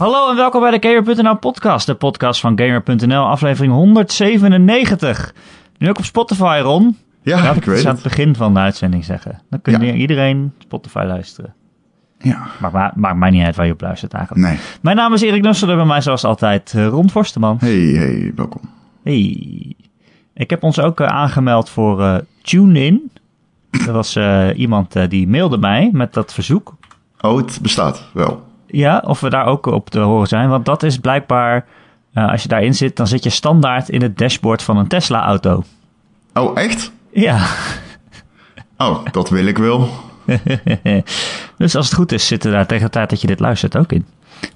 Hallo en welkom bij de Gamer.nl podcast, de podcast van Gamer.nl, aflevering 197. Nu ook op Spotify, Ron. Ja, Laat ik ik weet het aan het. begin van de uitzending zeggen. Dan kun Ja. iedereen Spotify luisteren. Ja, Maakt, ma- maakt mij niet uit waar je op luistert eigenlijk. nee. Mijn naam is Erik Nusselder, bij mij zoals altijd eh, Ron Forsteman. Hey, hey, welkom. Hey. Ik heb ons ook eh, aangemeld voor eh TuneIn. Dat was iemand die mailde mij met dat verzoek. Oh, het bestaat wel. Ja, of we daar ook op te horen zijn. Want dat is blijkbaar, eh, als je daarin zit, dan zit je standaard in het dashboard van een Tesla-auto. Oh, echt? Ja, Oh, dat wil ik wel. dus als het goed is, zitten daar tegen de tijd dat je dit luistert ook in.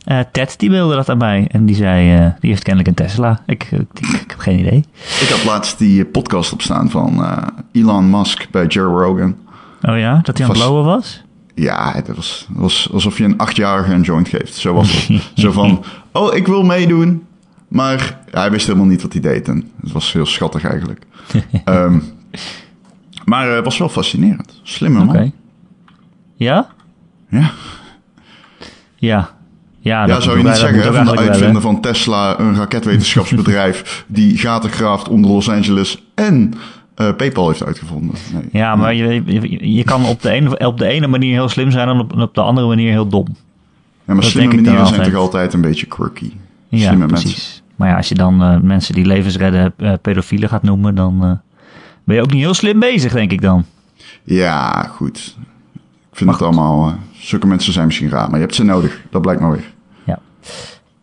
Eh, Ted, die mailde dat aan mij en die zei, eh, die heeft kennelijk een Tesla. Ik, ik, ik heb geen idee. Ik had laatst die podcast opstaan van Elon Musk bij Joe Rogan. Oh ja, dat hij aan het blowen was? Ja, het was, was alsof je een achtjarige een joint geeft. Zo was het. Zo van, oh, ik wil meedoen. Maar hij wist helemaal niet wat hij deed. En het was heel schattig eigenlijk. Ehm, maar eh, het was wel fascinerend. Slimme man. Ja? Ja. Ja. Ja, Ja, dat zou je niet zeggen van de uitvinder van Tesla, een raketwetenschapsbedrijf die gaten graaft onder Los Angeles en eh, PayPal heeft uitgevonden. Nee. Ja, maar je, je, je kan op de, ene, op de ene manier heel slim zijn en op, op de andere manier heel dom. Ja, maar dat slimme manieren zijn altijd. toch altijd een beetje quirky. Ja, slimme precies. mensen. Maar ja, als je dan eh, mensen die levens redden eh, pedofielen gaat noemen, dan ben je ook niet heel slim bezig, denk ik dan. Ja, goed. Ik vind het allemaal... zulke mensen zijn misschien raar, maar je hebt ze nodig. Dat blijkt maar weer.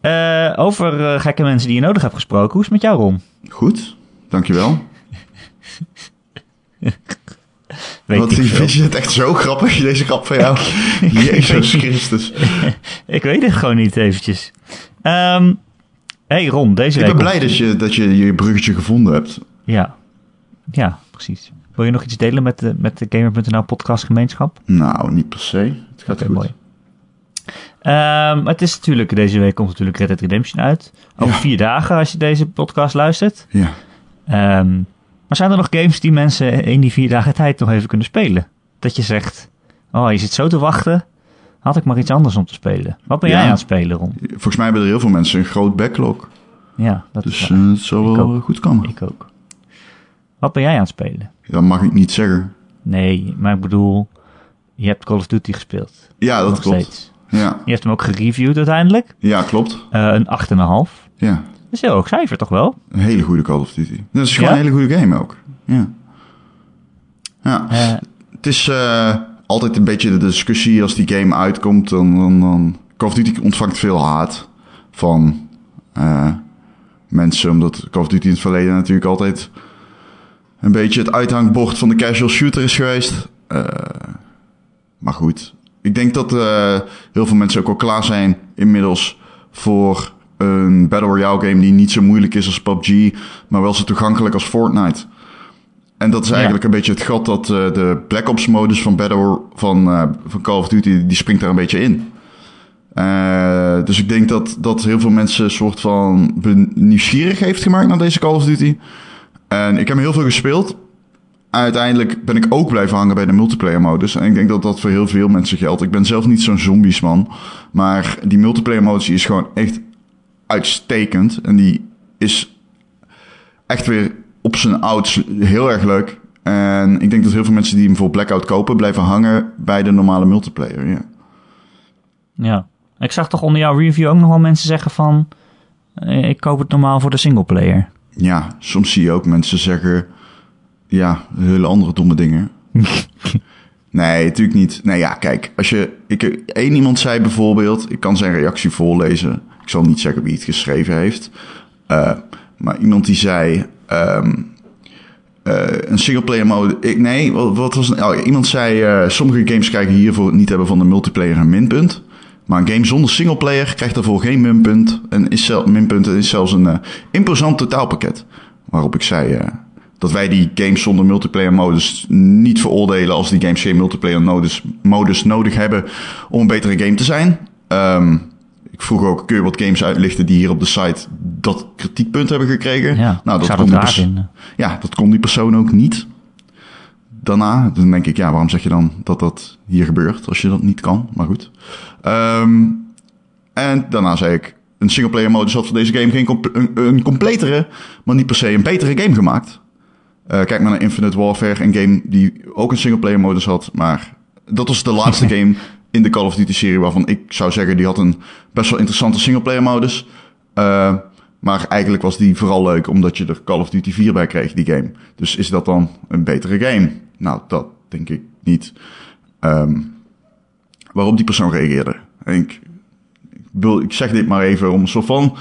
Ja. Over gekke mensen die je nodig hebt gesproken, hoe is het met jou, Ron? Goed, dankjewel. Ik, veel. vind je het echt zo grappig, deze grap van jou? Jezus Christus. ik weet het gewoon niet eventjes. Ehm hey Ron, deze Ik week... ben blij dat je, dat je je bruggetje gevonden hebt. Ja. ja, precies. Wil je nog iets delen met de, met de Gamer.nl podcast gemeenschap? Nou, niet per se. Het gaat goed. mooi. Ehm, het is natuurlijk, deze week komt natuurlijk Red Dead Redemption uit. Over Ja. vier dagen als je deze podcast luistert. Ja. Ehm, maar zijn er nog games die mensen in die vier dagen tijd nog even kunnen spelen? Dat je zegt, oh je zit zo te wachten, had ik maar iets anders om te spelen. Wat ben Ja. jij aan het spelen, Ron? Volgens mij hebben er heel veel mensen een groot backlog. Ja, dat Dus is eh, waar. het Ik wel ook. goed komen. ik ook. Wat ben jij aan het spelen? Dat mag ik niet zeggen. Nee, maar ik bedoel, je hebt Call of Duty gespeeld. Ja, dat nog klopt. steeds. Ja. Je hebt hem ook gereviewd uiteindelijk. ja, klopt. Eh, een 8,5. Ja. Dat is een heel hoog cijfer, toch wel? Een hele goede Call of Duty. Dat is gewoon Ja? een hele goede game ook. Ja. Ja. Eh, Het is eh, altijd een beetje de discussie als die game uitkomt. Dan, dan, dan... Call of Duty ontvangt veel haat van eh, mensen. Omdat Call of Duty in het verleden natuurlijk altijd een beetje het uithangbord van de casual shooter is geweest. Maar goed, ik denk dat heel veel mensen ook al klaar zijn inmiddels voor een Battle Royale game die niet zo moeilijk is als PUBG, maar wel zo toegankelijk als Fortnite. En dat is Ja. eigenlijk een beetje het gat dat eh, de Black Ops modus van Battle van, eh, van Call of Duty, die springt daar een beetje in. Eh, dus ik denk dat, dat heel veel mensen een soort van nieuwsgierig heeft gemaakt naar deze Call of Duty. En ik heb heel veel gespeeld. Uiteindelijk ben ik ook blijven hangen bij de multiplayer modus. En ik denk dat dat voor heel veel mensen geldt. Ik ben zelf niet zo'n zombiesman. Maar die multiplayer modus is gewoon echt uitstekend. En die is echt weer op zijn ouds heel erg leuk. En ik denk dat heel veel mensen die hem voor Blackout kopen... blijven hangen bij de normale multiplayer, ja. ja. Ik zag toch onder jouw review ook nog wel mensen zeggen van... eh, ik koop het normaal voor de singleplayer. Ja, soms zie je ook mensen zeggen... Ja, hele andere domme dingen. nee, natuurlijk niet. Nee, ja, kijk. Als je... Ik, één iemand zei bijvoorbeeld... Ik kan zijn reactie voorlezen. Ik zal niet zeggen wie het geschreven heeft. Eh, maar iemand die zei... ehm, eh, een singleplayer mode... Ik, nee, wat, was... Oh, iemand zei... eh, sommige games krijgen hiervoor niet hebben van de multiplayer een minpunt. Maar een game zonder singleplayer krijgt daarvoor geen minpunt. En is zel, minpunt is zelfs een imposant totaalpakket. Waarop ik zei dat wij die games zonder multiplayer modus niet veroordelen als die games geen multiplayer modus, modus nodig hebben om een betere game te zijn. Ehm, ik vroeg ook, kun je wat games uitlichten die hier op de site dat kritiekpunt hebben gekregen? Ja, nou, zou kon dat die ja, dat kon die persoon ook niet. Daarna, dan denk ik, ja, waarom zeg je dan dat dat hier gebeurt als je dat niet kan? Maar goed. Ehm, En daarna zei ik, een singleplayer modus had voor deze game geen comp- een, een completere, maar niet per se een betere game gemaakt. Eh, kijk maar naar Infinite Warfare, een game die ook een singleplayer modus had, maar dat was de laatste game in de Call of Duty serie waarvan ik zou zeggen die had een best wel interessante singleplayer modus. Eh, maar eigenlijk was die vooral leuk omdat je er Call of Duty 4 bij kreeg, die game. Dus is dat dan een betere game? Nou, dat denk ik niet. Ehm, waarop die persoon reageerde. Ik, ik, ik zeg dit maar even om soort van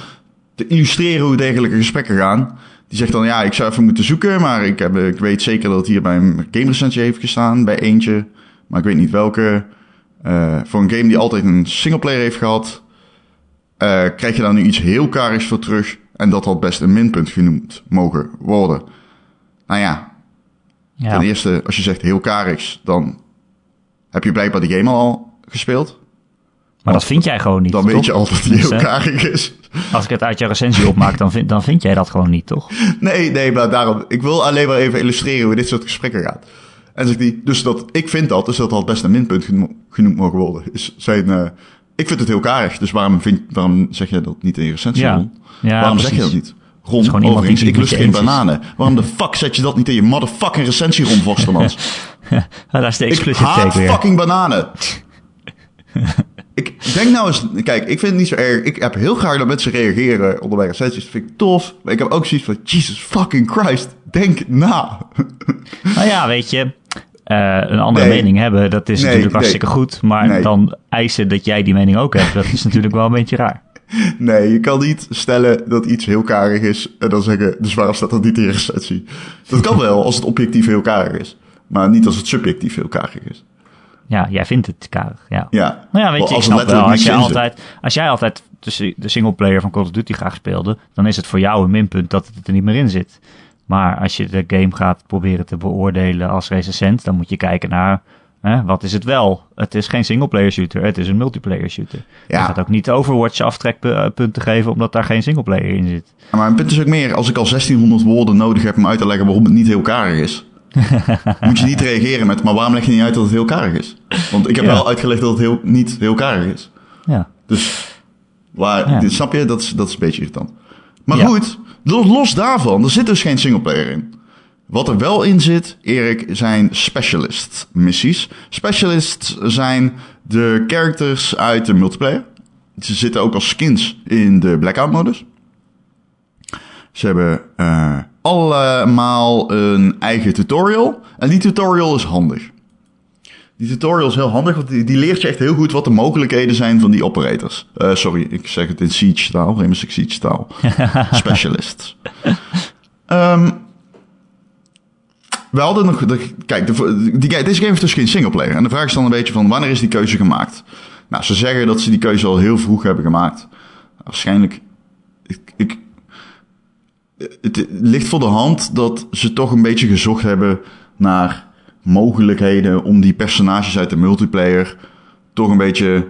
te illustreren hoe dergelijke gesprekken gaan. Die zegt dan, ja, ik zou even moeten zoeken, maar ik, heb, ik weet zeker dat het hier bij een game recensie heeft gestaan, bij eentje. Maar ik weet niet welke. Eh, voor een game die altijd een singleplayer heeft gehad, eh, krijg je daar nu iets heel karigs voor terug. En dat had best een minpunt genoemd mogen worden. Nou ja, Ja. ten eerste, als je zegt heel karigs, dan heb je blijkbaar die game al gespeeld. Maar dat vind jij gewoon niet, Dan toch? weet je al dat die heel Dus, karig is. Als ik het uit je recensie opmaak, dan vind, dan vind jij dat gewoon niet, toch? Nee, nee, maar daarom. Ik wil alleen maar even illustreren hoe dit soort gesprekken gaat. En zegt hij, dus dat, ik vind dat, dus dat had best een minpunt geno- genoemd mogen worden. Is zijn, eh, ik vind het heel karig, dus waarom, vind, waarom zeg je dat niet in je recensie, Ja. Ron? Ja, waarom zeg je dat niet? Ron, overigens, die ik lust geen bananen. Waarom de fuck zet je dat niet in je motherfucking recensie, Ron Vostermans? Ja, daar is de ik explicit haat take weer. fucking bananen. ik denk nou eens, kijk, ik vind het niet zo erg. Ik heb heel graag dat mensen reageren onder mijn recensies. Dat vind ik tof. Maar ik heb ook zoiets van, Jesus fucking Christ, denk na. Nou ja, weet je, een andere Nee. mening hebben, dat is Nee, natuurlijk nee. hartstikke goed. Maar Nee. dan eisen dat jij die mening ook hebt, dat is natuurlijk wel een beetje raar. Nee, je kan niet stellen dat iets heel karig is en dan zeggen, dus waarom staat dat niet in je recensie? Dat kan wel als het objectief heel karig is. Maar niet als het subjectief heel karig is. Ja, jij vindt het karig, ja. Ja. Nou ja, weet je, ik snap wel, als, jij altijd, als jij altijd de singleplayer van Call of Duty graag speelde, dan is het voor jou een minpunt dat het er niet meer in zit. Maar als je de game gaat proberen te beoordelen als recensent, dan moet je kijken naar, hè, wat is het wel? Het is geen singleplayer shooter, het is een multiplayer shooter. Ja. Je gaat ook niet Overwatch aftrekpunten geven omdat daar geen singleplayer in zit. Maar mijn punt is ook meer, als ik al 1600 woorden nodig heb om uit te leggen waarom het niet heel karig is. moet je niet reageren met, maar waarom leg je niet uit dat het heel karig is? Want ik heb Ja. wel uitgelegd dat het heel, niet heel karig is. Ja. Dus, waar, dit, snap je? Dat is, dat is een beetje irritant. Maar goed, los, daarvan, er zit dus geen singleplayer in. Wat er wel in zit, Erik, zijn specialist missies. Specialists zijn de characters uit de multiplayer. Ze zitten ook als skins in de blackout modus. Ze hebben eh, allemaal een eigen tutorial. En die tutorial is handig. Die tutorial is heel handig, want die, die leert je echt heel goed wat de mogelijkheden zijn van die operators. Eh, sorry, ik zeg het in Siege taal, Six Siege taal. Specialists. Ehm, we hadden nog... De, kijk, de, die, deze game heeft dus geen singleplayer. En de vraag is dan een beetje van, wanneer is die keuze gemaakt? Nou, ze zeggen dat ze die keuze al heel vroeg hebben gemaakt. Waarschijnlijk... Ik, ik, het ligt voor de hand dat ze toch een beetje gezocht hebben naar mogelijkheden om die personages uit de multiplayer toch een beetje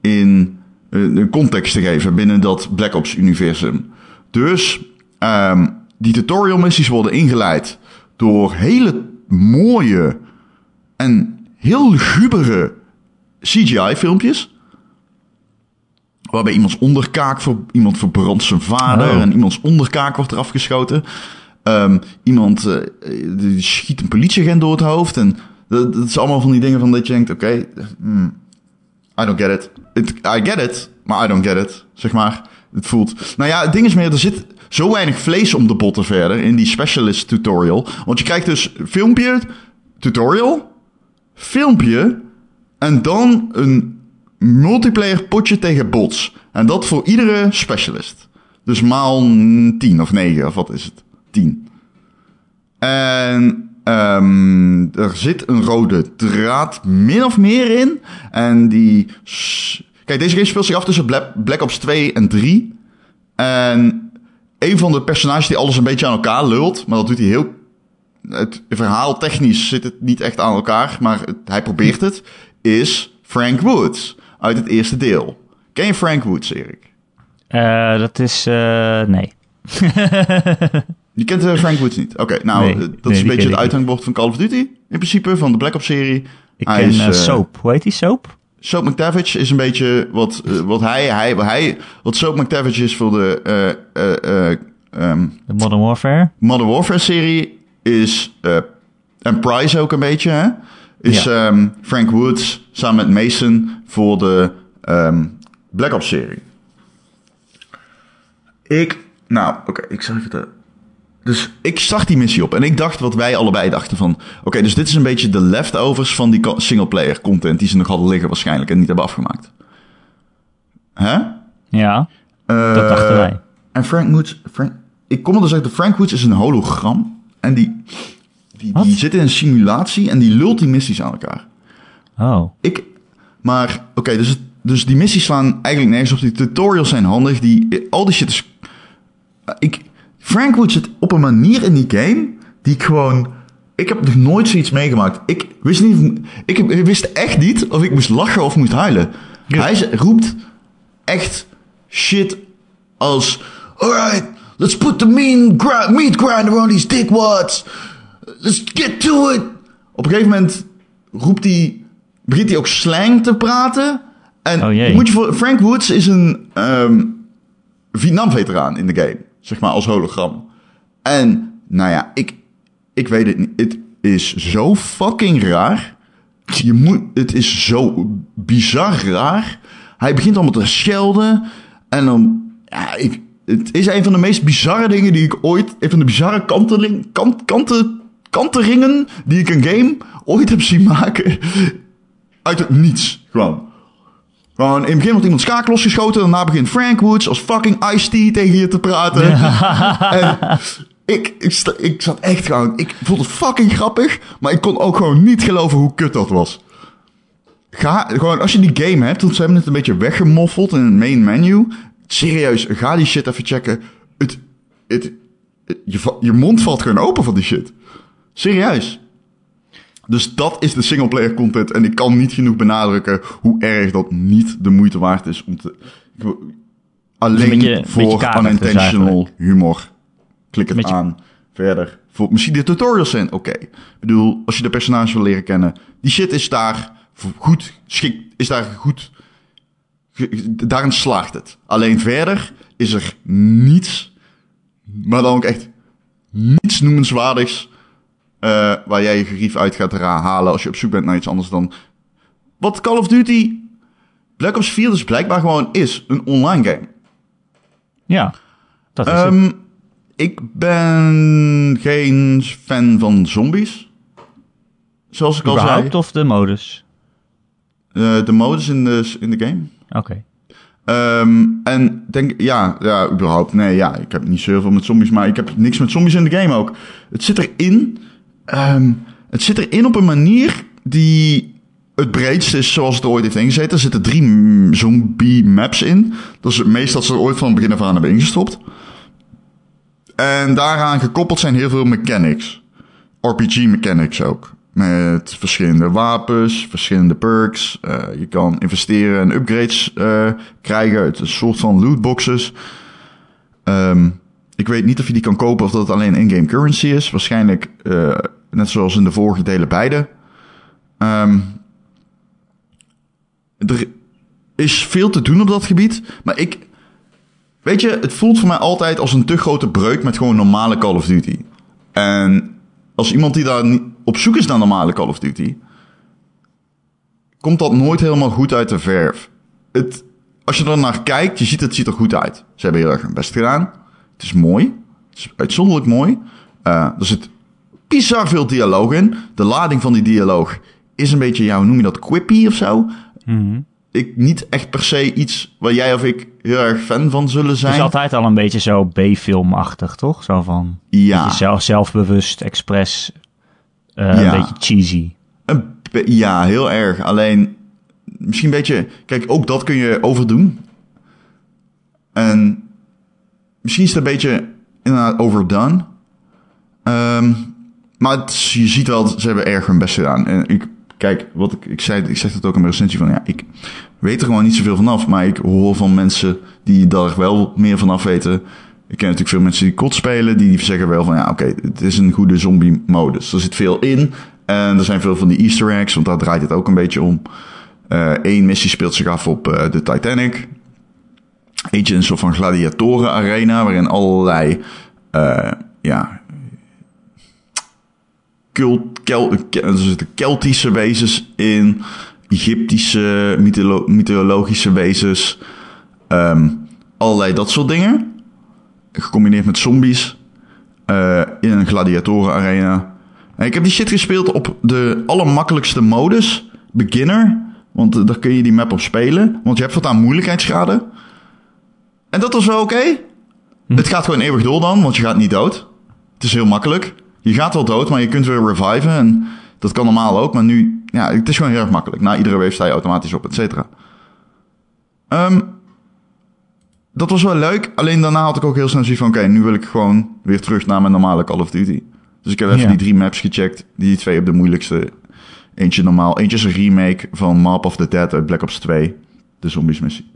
in eh, een context te geven binnen dat Black Ops universum. Dus ehm, die tutorial missies worden ingeleid door hele mooie en heel lugubere CGI filmpjes. Waarbij iemands onderkaak voor iemand verbrandt zijn vader Oh. en iemands onderkaak wordt eraf geschoten. Ehm, iemand eh, schiet een politieagent door het hoofd. En dat, is allemaal van die dingen van dat je denkt, oké, hmm, I don't get it. it. I get it, maar I don't get it, zeg maar. Het voelt... Nou ja, het ding is meer, er zit zo weinig vlees om de botten verder in die specialist tutorial. Want je krijgt dus filmpje, tutorial, filmpje en dan een multiplayer potje tegen bots. En dat voor iedere specialist. Dus maal 10 of 9, of wat is het? 10. En ehm, er zit een rode draad min of meer in. En die... Kijk, deze game speelt zich af tussen Black, Black Ops 2 en 3. En een van de personages die alles een beetje aan elkaar lult, maar dat doet hij heel... Het verhaal technisch zit het niet echt aan elkaar, maar hij probeert het, is Frank Woods uit het eerste deel. Ken je Frank Woods, Erik? Eh, dat is, eh, nee. Je kent eh, Frank Woods niet? Oké, nou, Nee, eh, dat nee, is een beetje het uithangbord van Call of Duty, in principe, van de Black Ops serie. Ik Hij ken is, eh, Soap. Hoe heet die Soap? Soap McTavish is een beetje wat, wat hij, hij, wat hij, wat Soap McTavish is voor de ehm, De Modern Warfare. Modern Warfare serie is en Price ook een beetje, hè? Is Ja. ehm, Frank Woods samen met Mason voor de ehm, Black Ops serie. Ik, nou, oké, ik zal even de. Dus ik zag die missie op en ik dacht wat wij allebei dachten van... Oké, dus dit is een beetje de leftovers van die singleplayer content die ze nog hadden liggen waarschijnlijk en niet hebben afgemaakt. Hè? Ja, Eh, dat dachten wij. En Frank Woods... Frank, ik kom er dus uit, de Frank Woods is een hologram. En die, die, zit in een simulatie en die lult die missies aan elkaar. Oh. Ik, maar, oké, dus, dus die missies slaan eigenlijk nergens op. Die tutorials zijn handig. Die, al die shit is... Ik, Frank Woods zit op een manier in die game die ik gewoon... Ik heb nog nooit zoiets meegemaakt. Ik wist, niet, ik, ik wist echt niet of ik moest lachen of moest huilen. Ja. Hij roept echt shit als... Alright, let's put the mean meat grinder on these dickwads. Let's get to it. Op een gegeven moment roept hij... Begint hij ook slang te praten. En Oh moet je voor... Frank Woods is een ehm, Vietnam-veteraan in de game. Zeg maar, als hologram. En, nou ja, ik, ik weet het niet. Het is zo fucking raar. Je moet, het is zo bizar raar. Hij begint allemaal te schelden. En dan, ja, ik, het is een van de meest bizarre dingen die ik ooit, een van de bizarre kanteling, kant, kanten, kanteringen die ik een game ooit heb zien maken. Uit het niets, gewoon. Gewoon, in het begin wordt iemand schaak losgeschoten. Daarna begint Frank Woods als fucking Ice-T tegen je te praten. En ik, ik, sta- ik zat echt gewoon... Ik vond het fucking grappig. Maar ik kon ook gewoon niet geloven hoe kut dat was. Ga, gewoon, als je die game hebt... Want ze hebben het een beetje weggemoffeld in het main menu. Serieus, ga die shit even checken. Het, het, het- je, je mond valt gewoon open van die shit. Serieus. Dus dat is de singleplayer content. En ik kan niet genoeg benadrukken hoe erg dat niet de moeite waard is om te. wil- alleen beetje voor dus unintentional humor. Klik het Beetje- aan. Verder. Voor, misschien de tutorials zijn oké. Ik bedoel, als je de personages wil leren kennen. Die shit is daar goed. Schik, is daar goed. Daarin slaagt het. Alleen verder is er niets. Maar dan ook echt niets noemenswaardigs eh, waar jij je gerief uit gaat halen als je op zoek bent naar iets anders dan... Wat Call of Duty Black Ops 4 dus blijkbaar gewoon is. Een online game. Ja, dat is het. Ehm, ik ben geen fan van zombies. Zoals ik al zei. Of de modus? Eh, de modus in de, in de game. Oké. Ehm, en denk, ja, ja, überhaupt. Nee, ja, ik heb niet zoveel met zombies, maar ik heb niks met zombies in de game ook. Het zit erin. Ehm, het zit erin op een manier die het breedst is zoals het ooit heeft ingezeten. Er zitten drie zombie maps in. Dat is het meest dat ze er ooit van het begin af aan hebben ingestopt. En daaraan gekoppeld zijn heel veel mechanics. RPG mechanics ook. Met verschillende wapens, verschillende perks. Eh, je kan investeren en upgrades eh, krijgen uit een soort van lootboxes. Ehm, ik weet niet of je die kan kopen of dat het alleen in-game currency is. Waarschijnlijk eh, net zoals in de vorige delen beide. Ehm, er is veel te doen op dat gebied. Maar ik... Weet je, het voelt voor mij altijd als een te grote breuk met gewoon normale Call of Duty. En als iemand die daar op zoek is naar normale Call of Duty, komt dat nooit helemaal goed uit de verf. Het, als je er naar kijkt, je ziet het ziet er goed uit. Ze hebben heel erg hun best gedaan. Het is mooi. Het is uitzonderlijk mooi. Eh, er zit bizar veel dialoog in. De lading van die dialoog is een beetje, ja, hoe noem je dat, quippy of zo? Mhm. Ik, niet echt per se iets waar jij of ik heel erg fan van zullen Het zijn. is altijd al een beetje zo B-filmachtig, toch? Zo van Ja. zelf, zelfbewust, expres, eh, Ja. een beetje cheesy. Een ja, heel erg. Alleen misschien een beetje. Kijk, ook dat kun je overdoen. En misschien is het een beetje inderdaad overdone. Ehm, maar je ziet wel, dat ze hebben erg hun best gedaan. En ik, kijk, wat ik, ik zei, ik zeg het ook in mijn recensie van, ja, ik weet er gewoon niet zoveel vanaf. Maar ik hoor van mensen die daar wel meer vanaf weten. Ik ken natuurlijk veel mensen die kot spelen, die zeggen wel van, ja, oké, het is een goede zombie-modus. Er zit veel in. En er zijn veel van die easter eggs, want daar draait het ook een beetje om. Eén missie speelt zich af op eh, de Titanic. Eentje een soort van gladiatoren-arena... waarin allerlei eh, ja, cult, Keltische wezens in... Egyptische, mytholo- mythologische wezens... ehm, allerlei dat soort dingen. Gecombineerd met zombies. eh, in een gladiatoren-arena. En ik heb die shit gespeeld op de allermakkelijkste modus. Beginner. Want eh, daar kun je die map op spelen. Want je hebt wat aan moeilijkheidsgraden. En dat was wel oké. Het gaat gewoon eeuwig door dan, want je gaat niet dood. Het is heel makkelijk. Je gaat wel dood, maar je kunt weer reviven. En dat kan normaal ook. Maar nu, ja, het is gewoon heel erg makkelijk. Na iedere wave sta je automatisch op, et cetera. Ehm, dat was wel leuk. Alleen daarna had ik ook heel snel zoiets van... Oké, nu wil ik gewoon weer terug naar mijn normale Call of Duty. Dus ik heb even Ja. die drie maps gecheckt. Die twee op de moeilijkste. Eentje normaal. Eentje is een remake van Map of the Dead uit Black Ops 2. De zombies missie.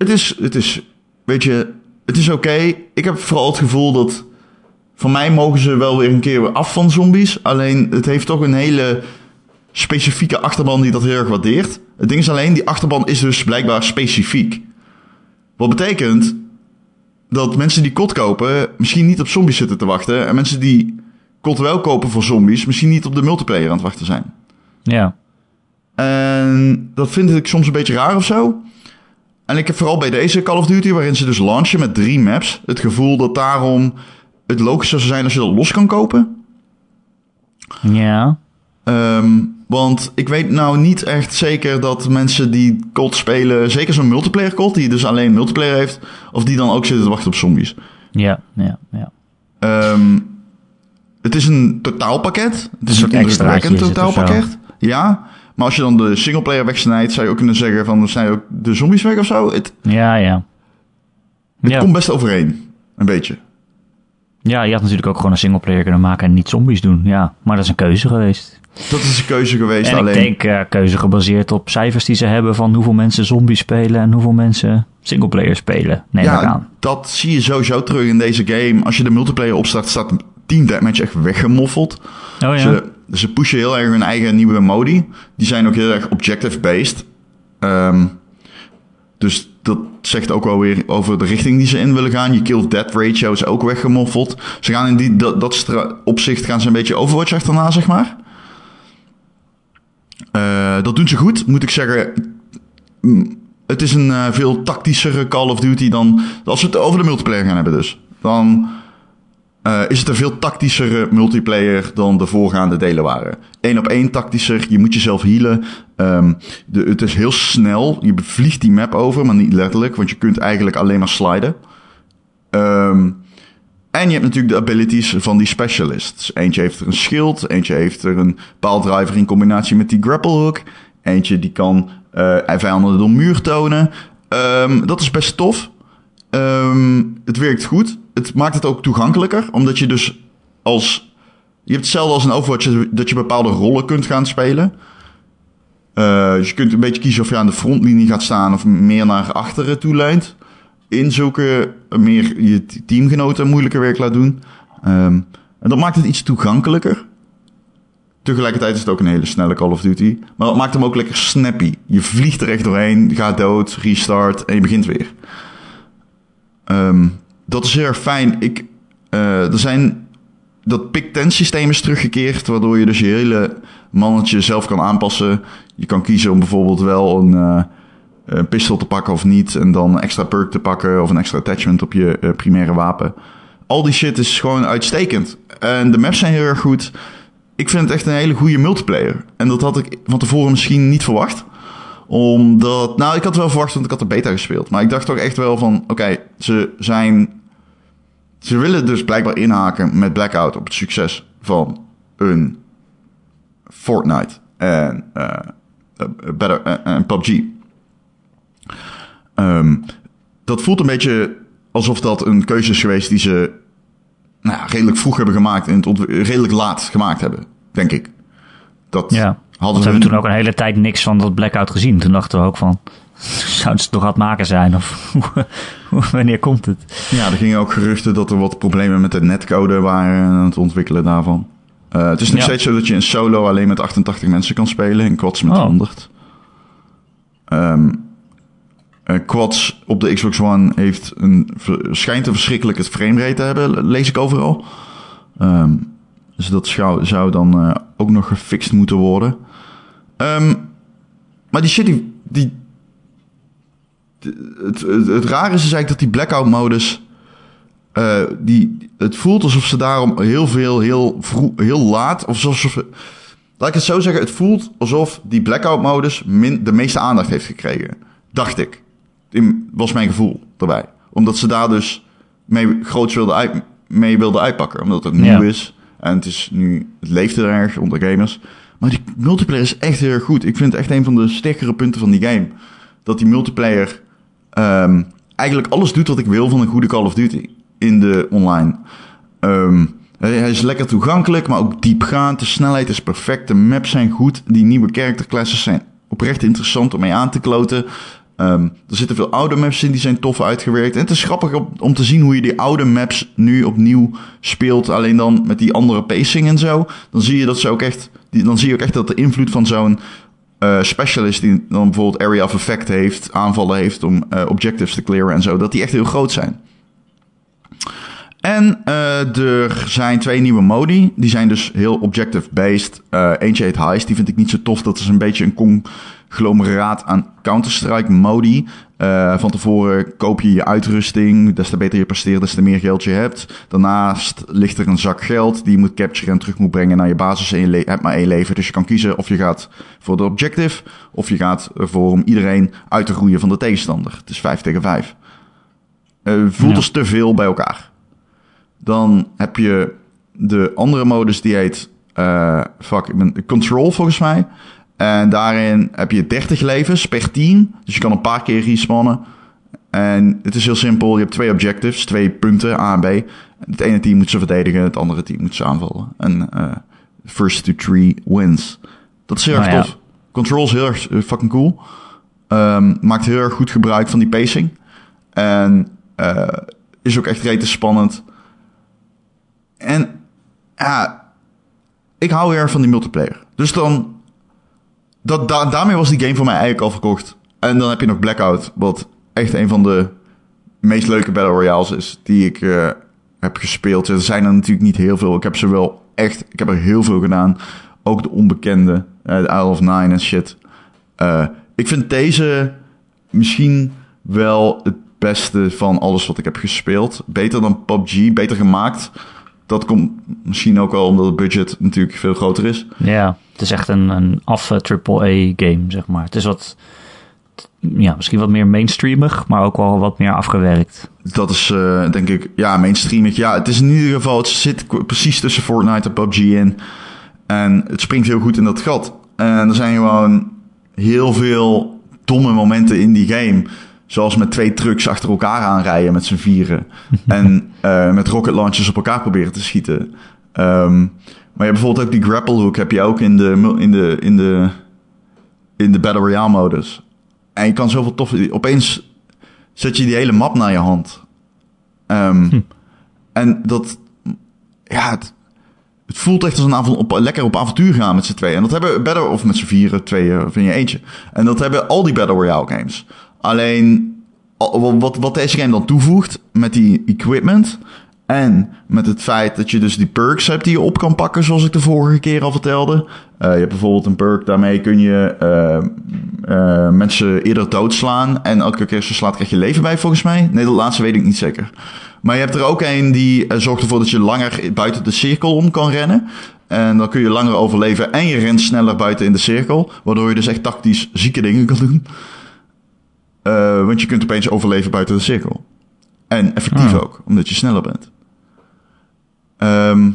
Het is, het is, weet je, het is oké. Ik heb vooral het gevoel dat... Van mij mogen ze wel weer een keer af van zombies. Alleen het heeft toch een hele specifieke achterban die dat heel erg waardeert. Het ding is alleen, die achterban is dus blijkbaar specifiek. Wat betekent dat mensen die kot kopen misschien niet op zombies zitten te wachten. En mensen die kot wel kopen voor zombies misschien niet op de multiplayer aan het wachten zijn. Ja. En dat vind ik soms een beetje raar of zo. En ik heb vooral bij deze Call of Duty, waarin ze dus launchen met drie maps, het gevoel dat daarom het logischer zou zijn als je dat los kan kopen. Ja. Ehm, want ik weet nou niet echt zeker dat mensen die COD spelen, zeker zo'n multiplayer COD, die dus alleen multiplayer heeft, of die dan ook zitten te wachten op zombies. Ja, ja, ja. Ehm, het is een totaalpakket. Het is een indrukwekkend zo. totaalpakket. Ja, maar als je dan de singleplayer wegsnijdt, zou je ook kunnen zeggen van, zijn ook de zombies weg of zo? Het, Ja, ja. het Ja. komt best overeen. Een beetje. ja, je had natuurlijk ook gewoon een singleplayer kunnen maken en niet zombies doen. Ja, maar dat is een keuze geweest. Dat is een keuze geweest. En alleen, ik denk eh, keuze gebaseerd op cijfers die ze hebben van hoeveel mensen zombies spelen en hoeveel mensen singleplayer spelen. Neem ik ja, aan. dat zie je sowieso terug in deze game. Als je de multiplayer opstart, staat Team Deathmatch echt weggemoffeld. Oh ja. Ze, ze pushen heel erg hun eigen nieuwe modi. Die zijn ook heel erg objective-based. Ehm, dus dat zegt ook wel weer over de richting die ze in willen gaan. Je kill-death ratio is ook weggemoffeld. Ze gaan in die, dat, dat opzicht gaan ze een beetje Overwatch achterna, zeg maar. Eh, dat doen ze goed, moet ik zeggen. Mm, Het is een eh, veel tactischere Call of Duty dan... Als we het over de multiplayer gaan hebben dus. Dan eh, is het een veel tactischere multiplayer dan de voorgaande delen waren. Eén op één tactischer, je moet jezelf healen. Ehm, de, het is heel snel, je vliegt die map over, maar niet letterlijk, want je kunt eigenlijk alleen maar sliden. Ehm, en je hebt natuurlijk de abilities van die specialists. Eentje heeft er een schild, eentje heeft er een paaldriver in combinatie met die grapple hook. Eentje die kan eh vijanden door muur tonen. Ehm, dat is best tof. Het werkt goed. Het maakt het ook toegankelijker, omdat je dus als... Je hebt hetzelfde als een Overwatch, dat je bepaalde rollen kunt gaan spelen. Eh, dus je kunt een beetje kiezen of je aan de frontlinie gaat staan of meer naar achteren toe leunt. In zulke meer je teamgenoten moeilijker werk laat doen. Ehm, en dat maakt het iets toegankelijker. Tegelijkertijd is het ook een hele snelle Call of Duty. Maar dat maakt hem ook lekker snappy. Je vliegt er echt doorheen, gaat dood, restart en je begint weer. Ehm, dat is heel erg fijn. Ik, eh, er zijn dat pick 10 systeem is teruggekeerd, waardoor je dus je hele mannetje zelf kan aanpassen. Je kan kiezen om bijvoorbeeld wel een, eh een pistool te pakken of niet, en dan een extra perk te pakken of een extra attachment op je eh, primaire wapen. Al die shit is gewoon uitstekend. En de maps zijn heel erg goed. Ik vind het echt een hele goede multiplayer. En dat had ik van tevoren misschien niet verwacht. Omdat, nou, ik had wel verwacht, want ik had de beta gespeeld. Maar ik dacht toch echt wel van, oké, ze zijn ze willen dus blijkbaar inhaken met Blackout op het succes van een Fortnite en, eh, better, en PUBG. Ehm, dat voelt een beetje alsof dat een keuze is geweest die ze nou, ja, redelijk vroeg hebben gemaakt en redelijk laat gemaakt hebben, denk ik. Dat Ja. hadden we ze hebben toen ook een hele tijd niks van dat blackout gezien. Toen dachten we ook van, ze het nog aan het maken zijn? Of wanneer komt het? Ja, er gingen ook geruchten dat er wat problemen met de netcode waren aan het ontwikkelen daarvan. Eh, het is nog Ja. steeds zo dat je in solo alleen met 88 mensen kan spelen, in quads met Oh. 100. Ehm, eh, quads op de Xbox One heeft een, schijnt een verschrikkelijke framerate te hebben, lees ik overal. Ehm, dus dat zou, zou dan eh, ook nog gefixt moeten worden. Ehm, maar die shit, die... die het, het, het rare is eigenlijk dat die blackout-modus... eh, die, het voelt alsof ze daarom heel veel, heel, vroeg, heel laat... Of alsof, laat ik het zo zeggen, het voelt alsof die blackout-modus min, de meeste aandacht heeft gekregen. Dacht ik. In, was mijn gevoel erbij. Omdat ze daar dus mee groots wilden, uit, mee wilden uitpakken. Omdat het Ja. nieuw is. En het is nu, het leeft er erg onder gamers. Maar die multiplayer is echt heel erg goed. Ik vind het echt een van de sterkere punten van die game. Dat die multiplayer ehm, eigenlijk alles doet wat ik wil van een goede Call of Duty. In de online. Ehm, hij is lekker toegankelijk, maar ook diepgaand. De snelheid is perfect. De maps zijn goed. Die nieuwe character classes zijn oprecht interessant om mee aan te kloten. Ehm, er zitten veel oude maps in, die zijn tof uitgewerkt. En het is grappig om, om te zien hoe je die oude maps nu opnieuw speelt. Alleen dan met die andere pacing en zo. Dan zie je dat ze ook echt. Dan zie je ook echt dat de invloed van zo'n eh, specialist die dan bijvoorbeeld area of effect heeft, aanvallen heeft om eh, objectives te clearen en zo, dat die echt heel groot zijn. En eh, er zijn twee nieuwe modi. Die zijn dus heel objective-based. Eentje heet Heist. Die vind ik niet zo tof. Dat is een beetje een conglomeraat aan Counter-Strike modi. Eh, van tevoren koop je je uitrusting. Des te beter je presteert, des te meer geld je hebt. Daarnaast ligt er een zak geld die je moet capturen en terug moet brengen naar je basis. En je hebt maar één leven. Dus je kan kiezen of je gaat voor de objective. Of je gaat ervoor om iedereen uit te groeien van de tegenstander. Het is 5 tegen 5. Eh voelt Ja. als te veel bij elkaar. Dan heb je de andere modus die heet eh fuck, ik ben Control volgens mij. En daarin heb je 30 levens per team. Dus je kan een paar keer respawnen. En het is heel simpel. Je hebt twee objectives, twee punten, A en B. Het ene team moet ze verdedigen, het andere team moet ze aanvallen. En eh first to three wins. Dat is heel erg Nou ja. tof. Control is heel erg eh, fucking cool. Ehm, maakt heel erg goed gebruik van die pacing. En eh, is ook echt rete spannend. En ja, ik hou heel erg van die multiplayer. Dus dan, dat, da, daarmee was die game voor mij eigenlijk al verkocht. En dan heb je nog Blackout, wat echt een van de meest leuke Battle Royales is die ik eh, heb gespeeld. Er zijn er natuurlijk niet heel veel. Ik heb ze wel echt, ik heb er heel veel gedaan. Ook de onbekende, eh, de Isle of Nine en shit. Eh, ik vind deze misschien wel het beste van alles wat ik heb gespeeld. Beter dan PUBG, beter gemaakt. Dat komt misschien ook wel omdat het budget natuurlijk veel groter is. Ja, het is echt een, een affe AAA-game, zeg maar. Het is wat, ja, misschien wat meer mainstreamig, maar ook wel wat meer afgewerkt. Dat is eh, denk ik, ja, mainstreamig. Ja, het is in ieder geval, het zit precies tussen Fortnite en PUBG in. En het springt heel goed in dat gat. En er zijn gewoon heel veel domme momenten in die game. Zoals met twee trucks achter elkaar aanrijden met z'n vieren. en eh, met rocket launchers op elkaar proberen te schieten. Ehm, maar je hebt bijvoorbeeld ook die grapple hook heb je ook in de, in de, in de, in de Battle Royale modus. En je kan zoveel tof... Opeens zet je die hele map naar je hand. Ehm, En dat... Ja, het, het voelt echt als een avond op, lekker op avontuur gaan met z'n tweeën. En dat hebben Battle... Of met z'n vieren, tweeën, of in je eentje. En dat hebben al die Battle Royale games. Alleen... al- Wat, wat deze game dan toevoegt met die equipment... En met het feit dat je dus die perks hebt die je op kan pakken, zoals ik de vorige keer al vertelde. Eh, je hebt bijvoorbeeld een perk, daarmee kun je eh, eh, mensen eerder doodslaan. En elke keer als je slaat krijg je leven bij, volgens mij. Nee, dat laatste weet ik niet zeker. Maar je hebt er ook een die zorgt ervoor dat je langer buiten de cirkel om kan rennen. En dan kun je langer overleven en je rent sneller buiten in de cirkel. Waardoor je dus echt tactisch zieke dingen kan doen. Eh, want je kunt opeens overleven buiten de cirkel. En effectief Ah. ook, omdat je sneller bent. Ehm,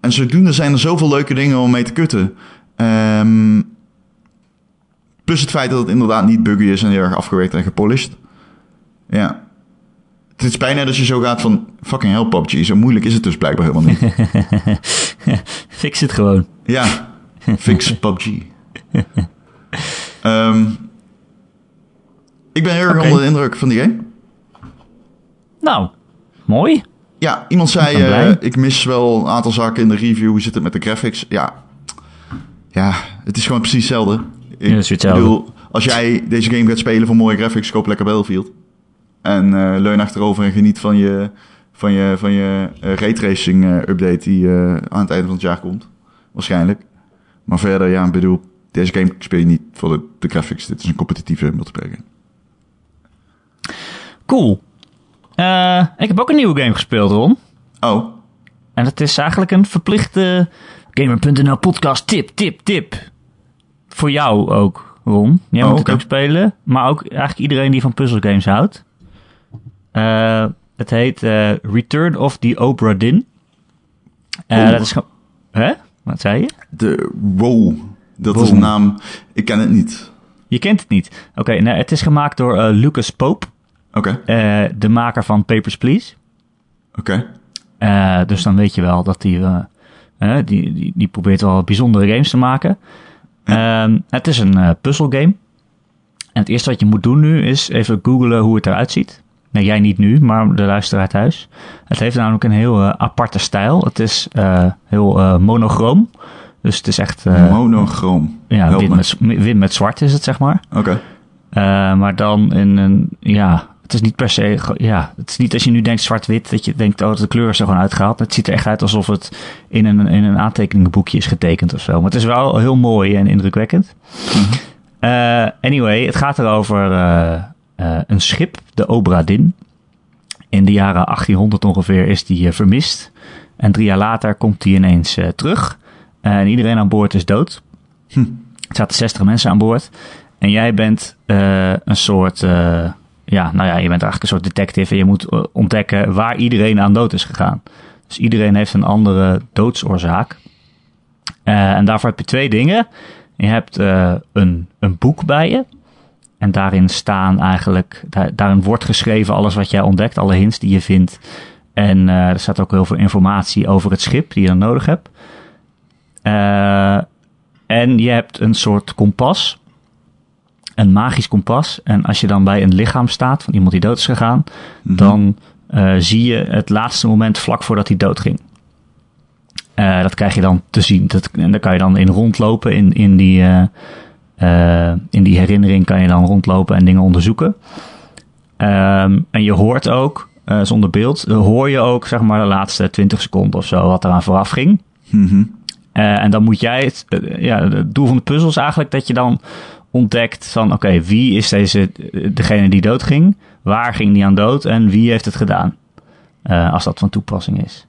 en zodoende zijn er zoveel leuke dingen om mee te kutten. Ehm, plus het feit dat het inderdaad niet buggy is en heel erg afgewerkt en gepolished. Ja. Het is bijna dat je zo gaat van... Fucking hell, PUBG. Zo moeilijk is het dus blijkbaar helemaal niet. Fix het gewoon. ja. Fix PUBG. Ehm, ik ben heel erg onder de indruk van die game. Nou, mooi. Ja, iemand zei, Ik eh, ik mis wel een aantal zaken in de review. Hoe zit het met de graphics? Ja, ja het is gewoon precies hetzelfde. Ik Ja, het is hetzelfde. bedoel, als jij deze game gaat spelen voor mooie graphics, koop lekker Battlefield. En eh, leun achterover en geniet van je, van je, van je eh, raytracing update die aan het einde van het jaar komt. Waarschijnlijk. Maar verder, ja, ik bedoel, deze game speel je niet voor de, de graphics. Dit is een competitieve multiplayer game. Cool. Eh, ik heb ook een nieuwe game gespeeld, Ron. Oh, En het is eigenlijk een verplichte Gamer.nl podcast tip, tip, tip. Voor jou ook, Ron. Jij Oh, moet oké. het ook spelen. Maar ook eigenlijk iedereen die van puzzelgames houdt. Eh, het heet eh, Return of the Obra Dinn. Oeh. dat is gewoon... Hè? Wat zei je? de WoW. Dat WoW. is een naam. Ik ken het niet. Je kent het niet. Oké, nou, het is gemaakt door Lucas Pope. Oké, eh, de maker van Papers, Please. oké. Eh, dus dan weet je wel dat hij eh, die, die, die probeert wel bijzondere games te maken. Ehm, het is een puzzelgame. En het eerste wat je moet doen nu is even googlen hoe het eruit ziet. Nee, jij niet nu, maar de luisteraar thuis. Het heeft namelijk een heel aparte stijl. Het is heel monochroom. Dus het is echt Monochroom. ja, wit, me. met, z- wit met zwart is het, zeg maar. Oké. Maar dan in een, ja, het is niet per se, ja, het is niet als je nu denkt zwart-wit, dat je denkt, oh, de kleur is er gewoon uitgehaald. Het ziet er echt uit alsof het in een, in een aantekeningenboekje is getekend of zo. Maar het is wel heel mooi en indrukwekkend. Eh, anyway, het gaat erover eh, een schip, de Obra Dinn. In de jaren 1800 ongeveer is die vermist. En drie jaar later komt die ineens terug. en iedereen aan boord is dood. Hm. Er zaten 60 mensen aan boord. En jij bent een soort, ja, nou ja, je bent eigenlijk een soort detective en je moet eh, ontdekken waar iedereen aan dood is gegaan. Dus iedereen heeft een andere doodsoorzaak. Eh, en daarvoor heb je twee dingen. Je hebt eh, een, een boek bij je. En daarin staan eigenlijk, daar, daarin wordt geschreven alles wat jij ontdekt, alle hints die je vindt. En er staat ook heel veel informatie over het schip die je dan nodig hebt. En je hebt een soort kompas. Een magisch kompas. En als je dan bij een lichaam staat van iemand die dood is gegaan, Mhm. dan eh, zie je het laatste moment vlak voordat hij doodging. Eh dat krijg je dan te zien. Dat, en daar kan je dan in rondlopen. In, in, die, eh, in die herinnering kan je dan rondlopen en dingen onderzoeken. Ehm, en je hoort ook, zonder beeld, hoor je ook zeg maar de laatste 20 seconden of zo wat eraan vooraf ging. Mhm. En dan moet jij het, ja, het doel van de puzzel is eigenlijk dat je dan ontdekt van, oké, wie is deze, degene die doodging? Waar ging die aan dood? En wie heeft het gedaan? Eh, als dat van toepassing is.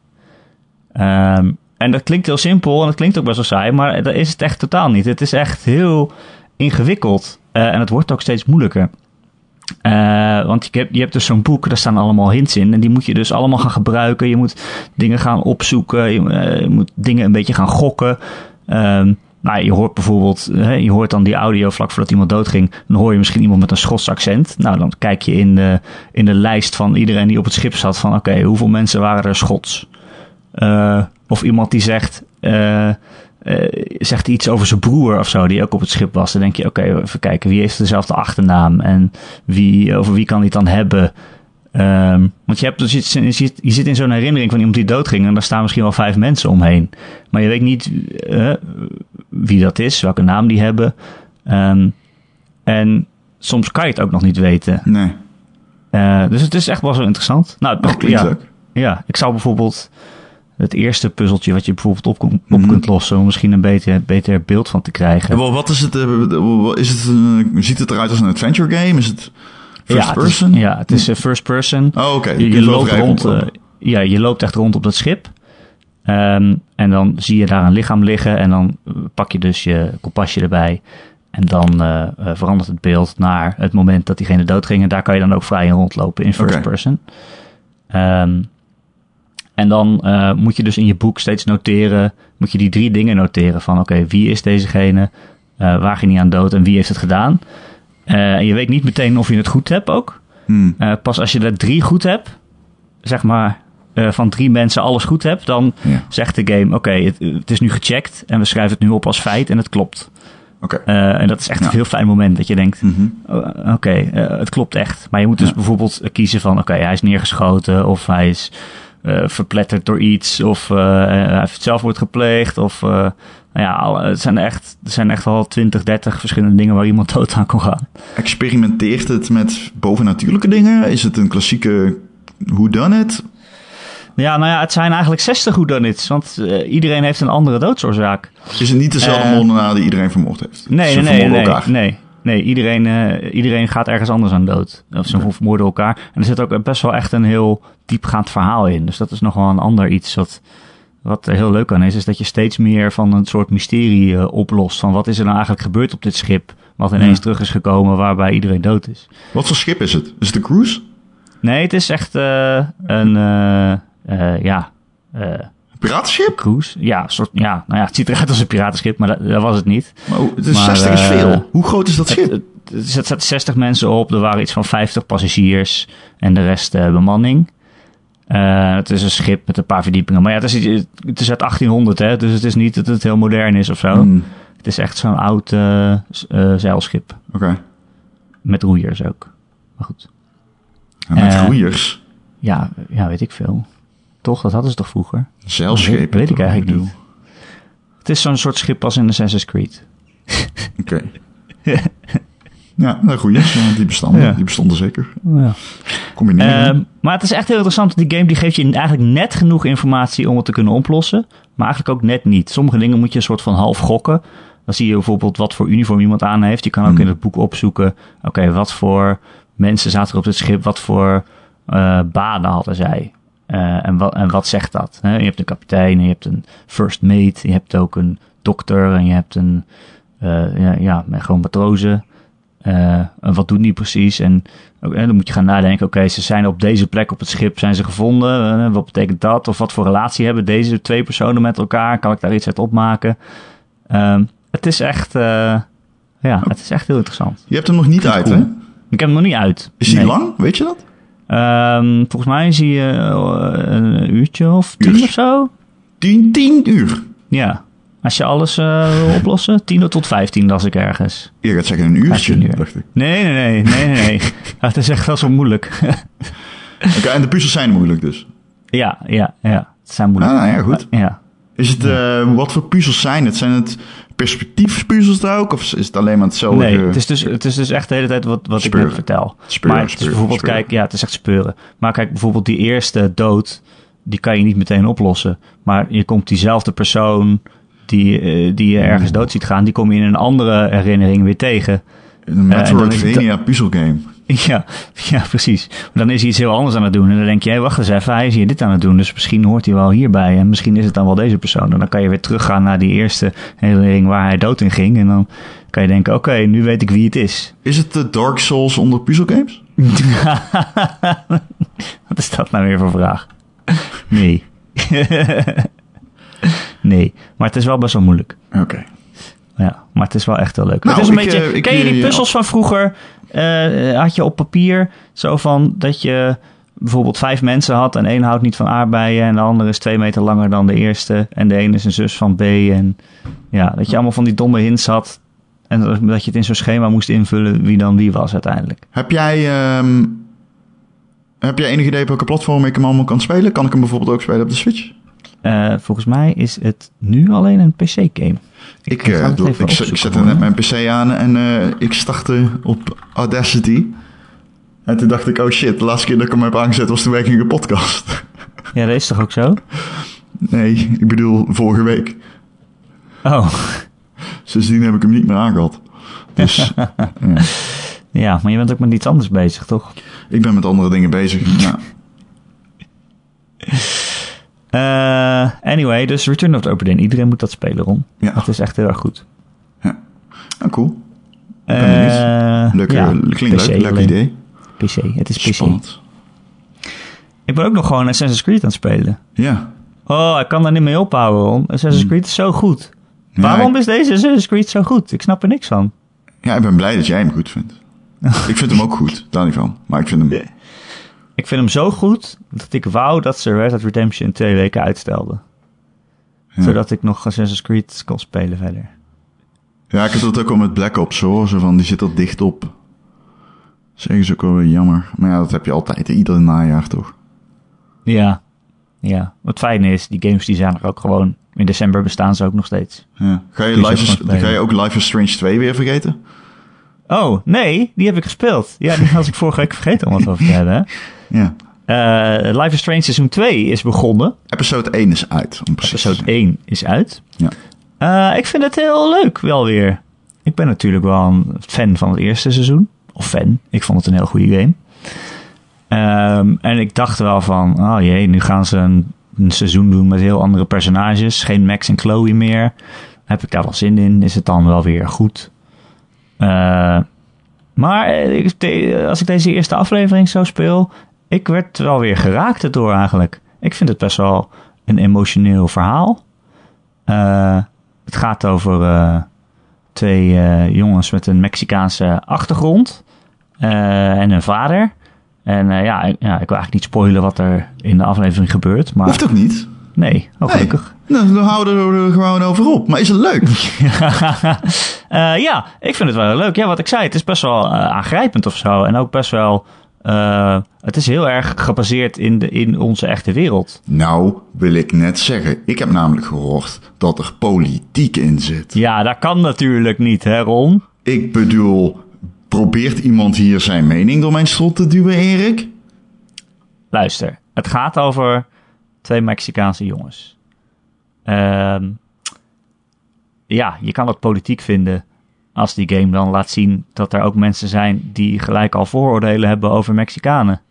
Ehm, en dat klinkt heel simpel en dat klinkt ook best wel saai, maar dat is het echt totaal niet. Het is echt heel ingewikkeld eh, en het wordt ook steeds moeilijker. Eh, want je hebt, je hebt dus zo'n boek, daar staan allemaal hints in. En die moet je dus allemaal gaan gebruiken. Je moet dingen gaan opzoeken. Je, je moet dingen een beetje gaan gokken. Ehm, nou, je hoort bijvoorbeeld, je hoort dan die audio vlak voordat iemand doodging. Dan hoor je misschien iemand met een Schots accent. Nou, dan kijk je in de, in de lijst van iedereen die op het schip zat. Van oké, hoeveel mensen waren er Schots? Eh, of iemand die zegt, eh, eh, zegt iets over zijn broer of zo, die ook op het schip was. Dan denk je, oké, even kijken, wie heeft dezelfde achternaam en wie, over wie kan hij het dan hebben? Ehm, want je, hebt, dus je, zit, je zit in zo'n herinnering van iemand die doodging en daar staan misschien wel vijf mensen omheen. Maar je weet niet eh, wie dat is, welke naam die hebben. Ehm, en soms kan je het ook nog niet weten. Nee. Eh, dus het is echt wel zo interessant. Nou, het Oh, ja, leuk. ja, ik zou bijvoorbeeld het eerste puzzeltje wat je bijvoorbeeld op, Mhm. kunt lossen, om misschien een beter, beter beeld van te krijgen. Wat is het? eh, Is het een, ziet het eruit als een adventure game? Is het first ja, person? Het is, ja, het is eh, first person. Oh, oké. je, loopt rond, eh, ja, je loopt echt rond op dat schip. Ehm, en dan zie je daar een lichaam liggen en dan eh, pak je dus je kompasje erbij. En dan verandert het beeld naar het moment dat diegene doodging. En daar kan je dan ook vrij in rondlopen in first person. Ehm, en dan moet je dus in je boek steeds noteren, moet je die drie dingen noteren van oké, wie is dezegene, waar ging hij aan dood en wie heeft het gedaan. Eh, en je weet niet meteen of je het goed hebt ook. Hmm. Eh, pas als je er drie goed hebt, zeg maar eh, van drie mensen alles goed hebt, dan Ja. zegt de game: Oké, het, het is nu gecheckt en we schrijven het nu op als feit en het klopt. Oké. Eh, en dat is echt Ja. een heel fijn moment dat je denkt: Mhm. oh, Oké, eh, het klopt echt. Maar je moet dus Ja. bijvoorbeeld kiezen van: Oké, hij is neergeschoten of hij is eh, verpletterd door iets of eh, hij heeft zelfmoord gepleegd of eh, ja, alle- het zijn echt, er zijn echt al 20, 30 verschillende dingen waar iemand dood aan kon gaan. Experimenteert het met bovennatuurlijke dingen? Is het een klassieke who done it? Ja, nou ja, het zijn eigenlijk 60 whodunits, want eh, iedereen heeft een andere doodsoorzaak. Is het niet dezelfde moordenaar die iedereen vermoord heeft? Nee, nee, nee, vermoorden nee, elkaar. nee. Nee, iedereen, eh, iedereen gaat ergens anders aan dood. Of ze vermoorden elkaar. En er zit ook best wel echt een heel diepgaand verhaal in. Dus dat is nog wel een ander iets wat, wat er heel leuk aan is. Is dat je steeds meer van een soort mysterie eh, oplost. Van wat is er nou eigenlijk gebeurd op dit schip. Wat ineens Ja. terug is gekomen waarbij iedereen dood is. Wat voor schip is het? Is het een cruise? Nee, het is echt eh, een, eh, ja, piratenschip? cruise. Ja, soort, ja, nou ja, het ziet eruit als een piratenschip, maar dat, dat was het niet. Maar het is Maar, 60 is veel. Hoe groot is dat schip? Het, het, er zaten 60 mensen op, er waren iets van 50 passagiers en de rest bemanning. Eh, het is een schip met een paar verdiepingen. Maar ja, het is, het is uit 1800, hè, dus het is niet dat het heel modern is of zo. Hmm, Het is echt zo'n oud eh, eh, zeilschip. Oké. Met roeiers ook. Maar goed. Met roeiers. Ja, ja, weet ik veel. Toch? Dat hadden ze toch vroeger? Zeilschepen. weet ik eigenlijk bedoel. niet. Het is zo'n soort schip als in Assassin's Creed. Oké. ja, nou, ja, die bestonden. Ja. Die bestonden zeker. Ja. Combineren. Ehm, maar het is echt heel interessant. Die game die geeft je eigenlijk net genoeg informatie om het te kunnen oplossen. Maar eigenlijk ook net niet. Sommige dingen moet je een soort van half gokken. Dan zie je bijvoorbeeld wat voor uniform iemand aan heeft. Je kan ook Hmm. in het boek opzoeken. Oké, wat voor mensen zaten er op dit schip? Wat voor eh, banen hadden zij? Eh, en, wat, en wat zegt dat? Je hebt een kapitein, je hebt een first mate. Je hebt ook een dokter en je hebt een... eh, ja, ja, gewoon matrozen. En wat doen die precies? En dan moet je gaan nadenken, oké, ze zijn op deze plek op het schip, zijn ze gevonden? Eh, wat betekent dat? Of wat voor relatie hebben deze twee personen met elkaar? Kan ik daar iets uit opmaken? Ehm, het is echt, eh, ja, het is echt heel interessant. je hebt hem nog niet uit, cool. hè? Ik heb hem nog niet uit. Is Nee. lang? Weet je dat? Ehm, volgens mij zie je een uurtje of tien of zo. 10, 10 uur. Ja. Als je alles eh, wil oplossen, 10 tot 15 las ik ergens. Je gaat zeggen een uurtje, 15 uur. dacht ik. Nee, nee, nee, nee, nee. het is echt wel zo moeilijk. Oké, en de puzzels zijn moeilijk dus. ja, ja, ja. Het zijn moeilijk. Nou ja, goed. Ja. Is het, eh, wat voor puzzels zijn het? Zijn het perspectiefpuzzels daar ook? Of is het alleen maar hetzelfde? Nee, het is, dus, het is dus echt de hele tijd wat, wat ik net vertel. Speuren, maar het is speuren, bijvoorbeeld, kijk, ja, het is echt speuren. Maar kijk, bijvoorbeeld die eerste dood, die kan je niet meteen oplossen. Maar je komt diezelfde persoon die, eh, die je ergens dood ziet gaan, die kom je in een andere herinnering weer tegen. Een Eh, Metroidvania puzzelgame. Ja, ja, precies. Maar dan is hij iets heel anders aan het doen. En dan denk je, hé, wacht eens even, hij is hier dit aan het doen. Dus misschien hoort hij wel hierbij. En misschien is het dan wel deze persoon. En dan kan je weer teruggaan naar die eerste herinnering waar hij dood in ging. En dan kan je denken, oké, nu weet ik wie het is. Is het de Dark Souls onder puzzelgames? Wat is dat nou weer voor vraag? Nee. nee, maar het is wel best wel moeilijk. Oké. Ja, maar het is wel echt heel leuk. Nou, het is een ik, beetje, eh, ik, ken je die eh, puzzels van vroeger? Eh, had je op papier zo van dat je bijvoorbeeld vijf mensen had en één houdt niet van aardbeien en de andere is twee meter langer dan de eerste en de ene is een zus van B en ja, dat je allemaal van die domme hints had en dat je het in zo'n schema moest invullen wie dan wie was uiteindelijk. Heb jij, ehm, heb jij enig idee op welke platform ik hem allemaal kan spelen? Kan ik hem bijvoorbeeld ook spelen op de Switch? Eh, volgens mij is het nu alleen een PC-game. Ik, eh, doe- even ik, ik opzoeken, zette hoor. net mijn PC aan en eh, ik startte op Audacity. En toen dacht ik, oh shit, de laatste keer dat ik hem heb aangezet was toen wij gingen podcast. Ja, dat is toch ook zo? Nee, ik bedoel vorige week. Oh, Sindsdien heb ik hem niet meer aangehad. Dus ja. ja, maar je bent ook met iets anders bezig, toch? ik ben met andere dingen bezig. Ja. Eh, anyway, dus Return of the Obra Dinn. Iedereen moet dat spelen, Ron. Ja. Het is echt heel erg goed. Ah, cool. Eh, benieuwd. Leuk, ja, klinkt PC leuk, leuk idee. PC, het is PC. Spannend. Ik ben ook nog gewoon Assassin's Creed aan het spelen. Ja. Oh, ik kan daar niet mee ophouden, Ron. Assassin's Creed is zo goed. Ja, Waarom ik, is deze Assassin's Creed zo goed? Ik snap er niks van. ja, ik ben blij dat jij hem goed vindt. ik vind hem ook goed, daar niet van. Maar ik vind hem... Ik vind hem zo goed dat ik wou dat ze Red Dead Redemption twee weken uitstelden. Ja. Zodat ik nog Assassin's Creed kon spelen verder. Ja, ik heb dat ook al met Black Ops hoor. Zo van, die zit er dicht op. Zeggen ze ook wel weer jammer. Maar ja, dat heb je altijd, ieder najaar toch? Ja, ja. Wat fijn is, die games die zijn er ook gewoon In december bestaan ze ook nog steeds. Ja. Ga, je Life is, ga je ook Life is Strange 2 weer vergeten? Oh, nee, die heb ik gespeeld. Ja, die was ik vorige week vergeten om het over te hebben. Ja. Eh, Life is Strange seizoen 2 is begonnen. Episode 1 is uit. Om precies Episode zijn. 1 is uit. Ja. Eh, ik vind het heel leuk wel weer. Ik ben natuurlijk wel een fan van het eerste seizoen. Of fan. Ik vond het een heel goede game. Ehm, en ik dacht wel van, oh jee, nu gaan ze een, een seizoen doen met heel andere personages. Geen Max en Chloe meer. Heb ik daar wel zin in? Is het dan wel weer goed? Eh, maar als ik deze eerste aflevering zo speel, ik werd wel weer geraakt erdoor eigenlijk. Ik vind het best wel een emotioneel verhaal. Eh, het gaat over eh, twee eh, jongens met een Mexicaanse achtergrond en een vader. En ja, ik- ja, ik wil eigenlijk niet spoilen wat er in de aflevering gebeurt, maar Hoeft ook niet. nee, oh, Nee. gelukkig. Nou, dan houden we er gewoon over op. Maar is het leuk? Ja, ik vind het wel heel leuk. Ja, wat ik zei, het is best wel aangrijpend of zo. En ook best wel. Eh, het is heel erg gebaseerd in, de, in onze echte wereld. Nou, wil ik net zeggen. Ik heb namelijk gehoord dat er politiek in zit. Ja, dat kan natuurlijk niet, hè, Ron? Ik bedoel, probeert iemand hier zijn mening door mijn strot te duwen, Erik? Luister, het gaat over twee Mexicaanse jongens. Ehm, ja, je kan het politiek vinden als die game dan laat zien dat er ook mensen zijn die gelijk al vooroordelen hebben over Mexicanen.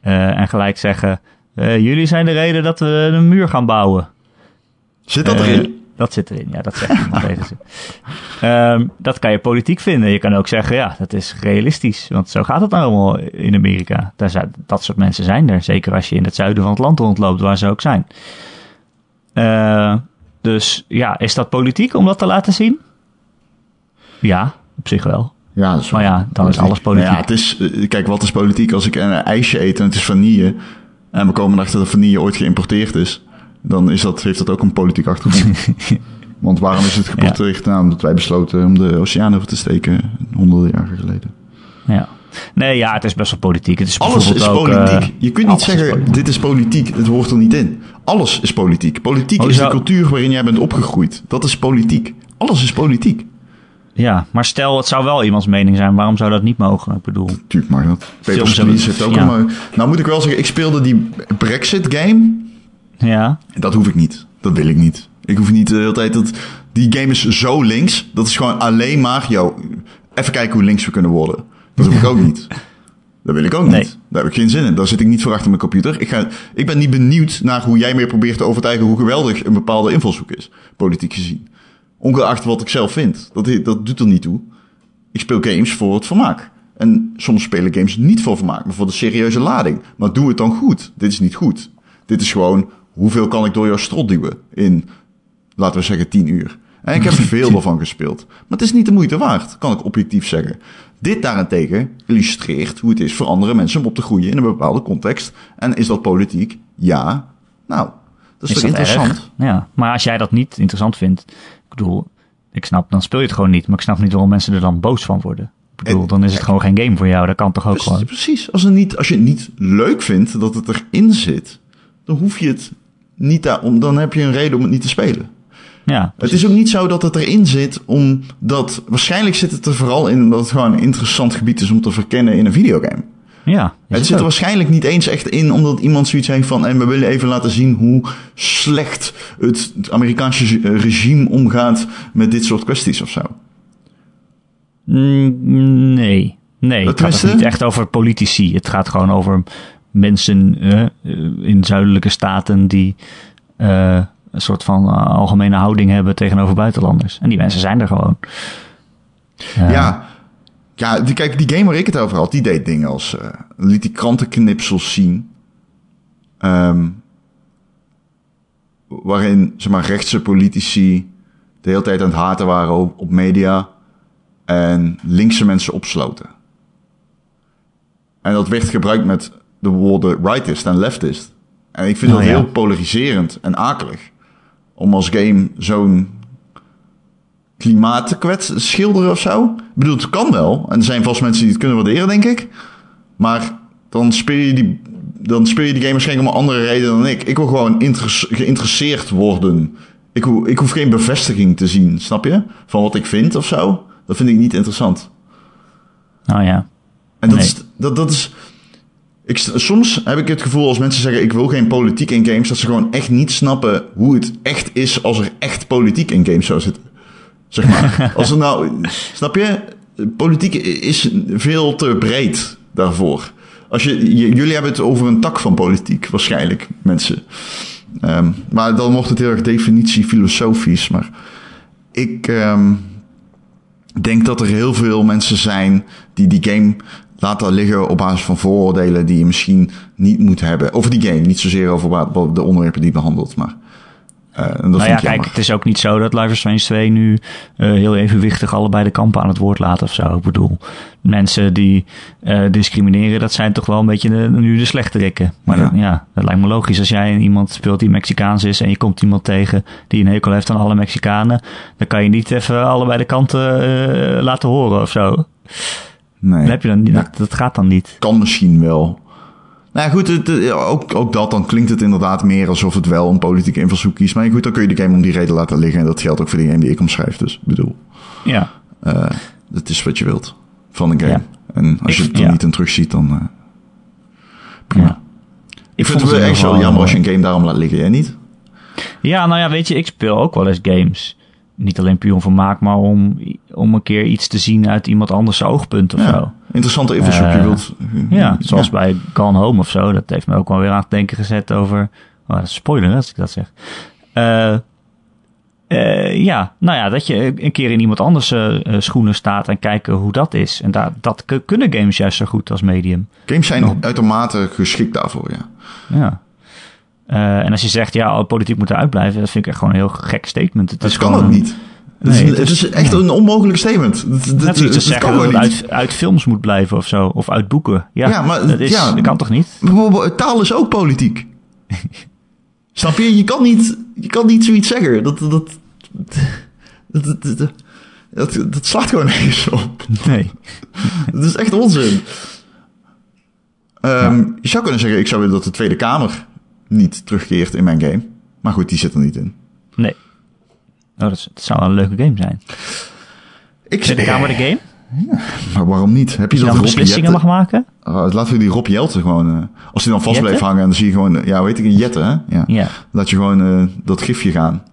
Eh, en gelijk zeggen, eh, jullie zijn de reden dat we een muur gaan bouwen. Zit dat Eh, erin? Dat zit erin, ja, dat zegt iemand tegen ze. Ehm, dat kan je politiek vinden. Je kan ook zeggen, ja, dat is realistisch. Want zo gaat het nou allemaal in Amerika. Daar zijn, dat soort mensen zijn er. Zeker als je in het zuiden van het land rondloopt, waar ze ook zijn. Dus ja, is dat politiek om dat te laten zien? Ja, op zich wel. Ja, dat is Maar ja, dan is alles politiek. Nou ja, het is, eh, kijk, wat is politiek? Als ik een ijsje eet en het is vanille... en we komen erachter dat vanille ooit geïmporteerd is... dan is dat, heeft dat ook een politiek achtergrond. Want waarom is het geïmporteerd? Nou, omdat wij besloten om de oceaan over te steken... honderden jaren geleden. Ja. Nee, ja, het is best wel politiek. Het is Alles is ook, politiek. eh, je kunt niet is zeggen, dit is politiek, het hoort er niet in. Alles is politiek. Politiek Oh, is de cultuur waarin jij bent opgegroeid. Dat is politiek. Alles is politiek. Ja, maar stel, het zou wel iemands mening zijn. Waarom zou dat niet mogen? Ik bedoel, Tuurlijk mag dat. Please heeft ook ja. een. Nou moet ik wel zeggen, ik speelde die Brexit game. ja. Dat hoef ik niet. Dat wil ik niet. Ik hoef niet de hele tijd dat... Die game is zo links. Dat is gewoon alleen maar... Yo, even kijken hoe links we kunnen worden. Dat hoef ik ook niet. Dat wil ik ook Nee. niet. Daar heb ik geen zin in. Daar zit ik niet voor achter mijn computer. Ik, ga, ik ben niet benieuwd naar hoe jij meer probeert te overtuigen... hoe geweldig een bepaalde invalshoek is. Politiek gezien. Ongeacht wat ik zelf vind. Dat, dat doet er niet toe. Ik speel games voor het vermaak. En soms spelen games niet voor vermaak, maar voor de serieuze lading. Maar doe het dan goed. Dit is niet goed. Dit is gewoon, hoeveel kan ik door jouw strot duwen in, laten we zeggen, 10 uur. En ik heb er veel ervan gespeeld. Maar het is niet de moeite waard, kan ik objectief zeggen. Dit daarentegen illustreert hoe het is voor andere mensen om op te groeien in een bepaalde context. En is dat politiek? Ja. Nou, dat is, toch interessant? erg? Ja, maar als jij dat niet interessant vindt, ik bedoel, ik snap, dan speel je het gewoon niet. Maar ik snap niet waarom mensen er dan boos van worden. Ik bedoel, En- dan is het gewoon geen game voor jou. Dat kan toch ook Precies, gewoon. precies. Als, niet, als je het niet leuk vindt dat het erin zit, dan hoef je het niet daar, om, dan heb je een reden om het niet te spelen. Ja, Het is ook niet zo dat het erin zit omdat, waarschijnlijk zit het er vooral in dat het gewoon een interessant gebied is om te verkennen in een videogame. Ja. Het zit er waarschijnlijk niet eens echt in omdat iemand zoiets heeft van en we willen even laten zien hoe slecht het Amerikaanse regime omgaat met dit soort kwesties of zo. Mm, nee. Nee, het gaat ook niet echt over politici. Het gaat gewoon over mensen eh, eh, in zuidelijke staten die eh, een soort van eh, algemene houding hebben tegenover buitenlanders. En die mensen zijn er gewoon. Eh, Ja, ja die, kijk, die game waar ik het over had, die deed dingen als... eh, liet die krantenknipsels zien. ehm, waarin, zeg maar, rechtse politici de hele tijd aan het haten waren op, op media. En linkse mensen opsloten. En dat werd gebruikt met de woorden rightist en leftist. En ik vind Oh, dat ja. heel polariserend en akelig. Om als game zo'n klimaatkwets schilderen of zo. Ik bedoel, het kan wel. En er zijn vast mensen die het kunnen waarderen, denk ik. Maar dan speel je die, dan speel je die game waarschijnlijk om een andere reden dan ik. Ik wil gewoon geïnteresseerd worden Ik, ho ik hoef geen bevestiging te zien, snap je? Van wat ik vind of zo. Dat vind ik niet interessant. Nou ja. En dat Nee. is... Dat, dat is ik, soms heb ik het gevoel als mensen zeggen... ik wil geen politiek in games... dat ze gewoon echt niet snappen hoe het echt is... als er echt politiek in games zou zitten. Zeg maar. als er nou... Snap je? Politiek is veel te breed daarvoor. Als je, jullie hebben het over een tak van politiek, waarschijnlijk, mensen. Ehm, maar dan wordt het heel erg definitie filosofisch. Maar ik ehm, denk dat er heel veel mensen zijn die die game laten liggen op basis van vooroordelen die je misschien niet moet hebben. Over die game, niet zozeer over de onderwerpen die behandelt. Maar eh, dat nou ja, kijk, jammer. het is ook niet zo dat Life is Strange 2 nu eh, heel evenwichtig allebei de kampen aan het woord laat of zo. Ik bedoel, mensen die eh, discrimineren, dat zijn toch wel een beetje de, nu de slechterikken. Maar Ja. Dat, ja, dat lijkt me logisch. Als jij iemand speelt die Mexicaans is en je komt iemand tegen die een hekel heeft aan alle Mexicanen, dan kan je niet even allebei de kanten laten horen of zo. Nee. Dat, heb je dan, niet- dat, dat gaat dan niet. kan misschien wel. Nou goed, het, ook, ook dat, dan klinkt het inderdaad meer alsof het wel een politieke invalshoek kiest. Maar goed, dan kun je de game om die reden laten liggen. En dat geldt ook voor de game die ik omschrijf. Dus ik bedoel, Ja, eh het is wat je wilt van een game. Ja. En als je Ik- het er ja. niet in terugziet, dan eh, prima. Ja. Ik vind het wel echt wel geval, jammer als je eh, een game daarom laat liggen. Jij niet? Ja, nou ja, weet je, ik speel ook wel eens games. Niet alleen puur om vermaak, maar om, om een keer iets te zien uit iemand anders oogpunt of Ja. zo. Interessante invalshoek. je Eh, wilt, Ja, zoals bij Gone Home of zo. Dat heeft me ook wel weer aan het denken gezet over... Oh, spoiler als ik dat zeg. Eh, eh, ja, nou ja, dat je een keer in iemand anders schoenen staat en kijken hoe dat is. En daar, dat kunnen games juist zo goed als medium. Games zijn uitermate geschikt daarvoor, ja. Ja. En als je zegt, ja, alle politiek moet eruit blijven, dat vind ik echt gewoon een heel gek statement. Het Dat is kan gewoon ook een- Het, is, het echt een onmogelijk statement. Dat, dat, dat kan zeggen dat het uit, uit films moet blijven of zo. Of uit boeken. Ja, Ja, maar- dat, is, ja. dat kan toch niet? Bijvoorbeeld, taal is ook politiek. Snap je? Je kan niet, je kan niet zoiets zeggen. Dat, dat, dat, dat, slaat gewoon nergens op. Nee. Dat is echt onzin. Ehm, Je zou kunnen zeggen, ik zou willen dat de Tweede Kamer niet terugkeert in mijn game. Maar goed, die zit er niet in. Nee. Oh, dat, is- dat zou een leuke game zijn. Ik Zit de Kamer de game? Maar waarom niet? Heb je Die dat dan Rob beslissingen mag maken? Ah, laten we die Rob Jelte gewoon... eh, als hij dan vast blijft hangen, en dan zie je gewoon... eh, Ja, weet ik, een Jette, hè? Ja. Ja. Laat je gewoon eh, dat gifje gaan.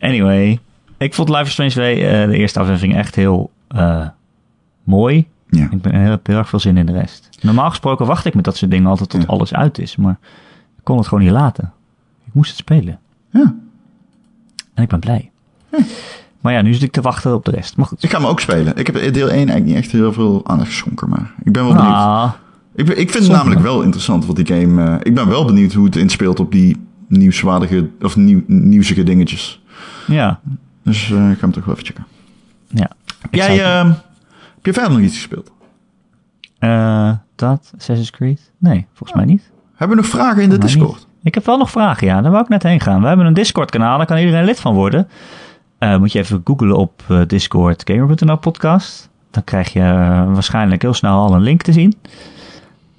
Anyway. Ik vond Life is Strange 2, eh, de eerste aflevering, echt heel mooi. Ja. Ik ben heel, erg veel zin in de rest. Normaal gesproken wacht ik met dat soort dingen altijd tot Ja. alles uit is. Maar ik kon het gewoon niet laten. Ik moest het spelen. ja. En ik ben blij. Maar ja, nu zit ik te wachten op de rest. Maar goed. Ik ga hem ook spelen. Ik heb deel 1 eigenlijk niet echt heel veel aandacht geschonken, maar ik ben wel benieuwd. Ah, Ik, ik vind het namelijk wel interessant wat die game... eh, ik ben wel benieuwd hoe het inspeelt op die nieuwswaardige... of nieuw, nieuwsige dingetjes. ja. Dus eh, ik ga hem toch wel even checken. ja. Ik Jij, ehm, heb je verder nog iets gespeeld? Eh, dat? Assassin's Creed? Nee, volgens mij niet. Hebben we nog vragen in de Discord? niet. Ik heb wel nog vragen, ja. Daar wou ik net heen gaan. We hebben een Discord-kanaal, daar kan iedereen lid van worden. Eh, moet je even googlen op eh, Discord Gamer.nl podcast. Dan krijg je eh, waarschijnlijk heel snel al een link te zien.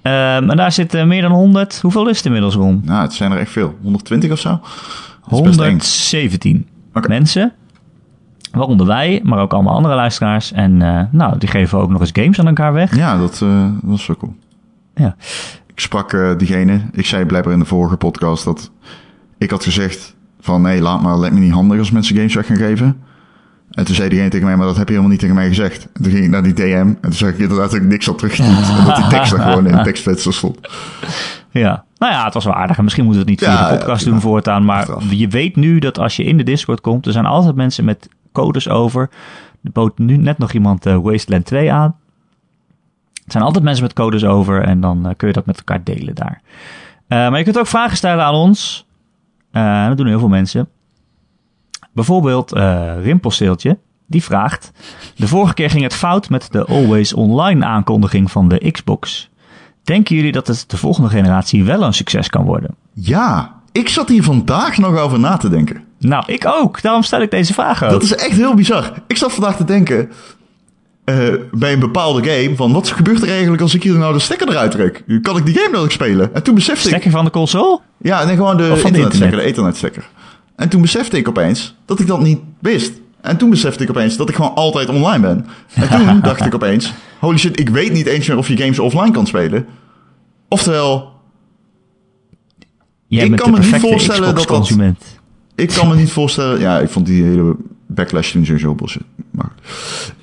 Ehm, en daar zitten meer dan 100. Hoeveel is het inmiddels, Ron? Nou, het zijn er echt veel. 120 of zo? Dat is best eng. 117 Oké. mensen. Waaronder wij, maar ook allemaal andere luisteraars. En nou, die geven ook nog eens games aan elkaar weg. Ja, dat, dat is wel cool. Ja. Ik sprak eh, diegene, ik zei blijkbaar in de vorige podcast dat ik had gezegd van nee, laat maar, lijkt me niet handig als mensen games weg gaan geven. En toen zei diegene tegen mij, maar dat heb je helemaal niet tegen mij gezegd. En toen ging ik naar die DM en toen zag ik inderdaad dat ik niks had teruggestuurd. en dat die tekst er gewoon in tekstvenster stond. Ja, nou ja, het was wel aardig. En misschien moeten we het niet via Ja, de podcast ja, doen voortaan. Maar je weet nu dat als je in de Discord komt, er zijn altijd mensen met codes over. Er bood nu net nog iemand eh, Wasteland 2 aan. Er zijn altijd mensen met codes over en dan eh, kun je dat met elkaar delen daar. Eh, maar je kunt ook vragen stellen aan ons. Eh, dat doen heel veel mensen. Bijvoorbeeld eh Rimpelsteeltje. Die vraagt. De vorige keer ging het fout met de Always Online aankondiging van de Xbox. Denken jullie dat het de volgende generatie wel een succes kan worden? Ja, ik zat hier vandaag nog over na te denken. Nou, ik ook. Daarom stel ik deze vraag ook. Dat is echt heel bizar. Ik zat vandaag te denken, eh, bij een bepaalde game van wat gebeurt er eigenlijk als ik hier nou de stekker eruit trek? Kan ik die game nog spelen? En toen besefte ik... Stekker van de console? Ja, nee, gewoon de internetstekker, de ethernetstekker. En toen besefte ik opeens dat ik dat niet wist. En toen besefte ik opeens dat ik gewoon altijd online ben. En toen dacht ik opeens, holy shit, ik weet niet eens meer of je games offline kan spelen. Oftewel, Jij Ik kan de me niet voorstellen dat dat- ik kan me niet voorstellen... Ja, ik vond die hele backlash toen sowieso bullshit.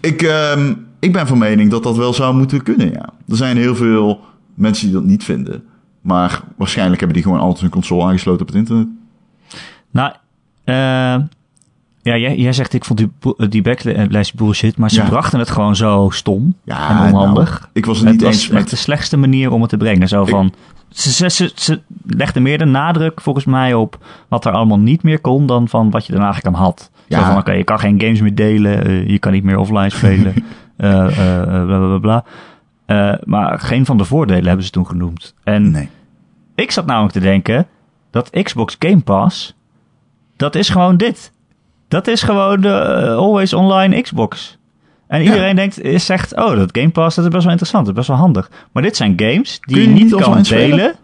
Ik, ehm, ik ben van mening dat dat wel zou moeten kunnen, ja. Er zijn heel veel mensen die dat niet vinden. Maar waarschijnlijk hebben die gewoon altijd hun console aangesloten op het internet. Nou, eh, ja, jij, jij zegt ik vond die, bo- die backlash bullshit, maar ze Ja. brachten het gewoon zo stom Ja, en onhandig. nou, ik was het het niet was eens echt met... de slechtste manier om het te brengen. Zo van, ze, ze, ze, ze legden meer de nadruk volgens mij op wat er allemaal niet meer kon dan van wat je er eigenlijk aan had. Zo Ja. van, oké, je kan geen games meer delen, eh, je kan niet meer offline spelen, eh, eh, eh, bla bla bla. bla. Eh, maar geen van de voordelen hebben ze toen genoemd. En Nee. ik zat namelijk te denken dat Xbox Game Pass, dat is gewoon dit. Dat is gewoon de eh, always online Xbox. En iedereen denkt, eh, zegt, oh, dat Game Pass, dat is best wel interessant, dat is best wel handig. Maar dit zijn games die Kun je niet niet kan delen.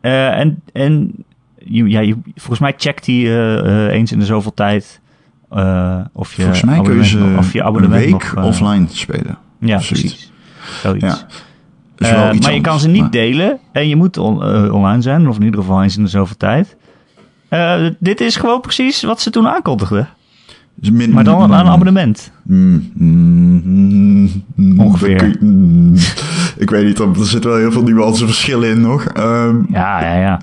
Eh, en en je, ja, je, volgens mij checkt hij eh, eens in de zoveel tijd of je Volgens mij kun je ze of je een abonnement week nog, offline spelen. Ja, of precies. Zoiets. Ja. Maar je kan ze niet maar- delen en je moet on- online zijn, of in ieder geval eens in de zoveel tijd. Eh, dit is gewoon precies wat ze toen aankondigden. min- Maar dan aan een mm, abonnement. mm, mm, mm, Ongeveer. Ik, ik weet niet, er zitten wel heel veel nuanceverschillen in nog. Ehm, Ja, ja, ja.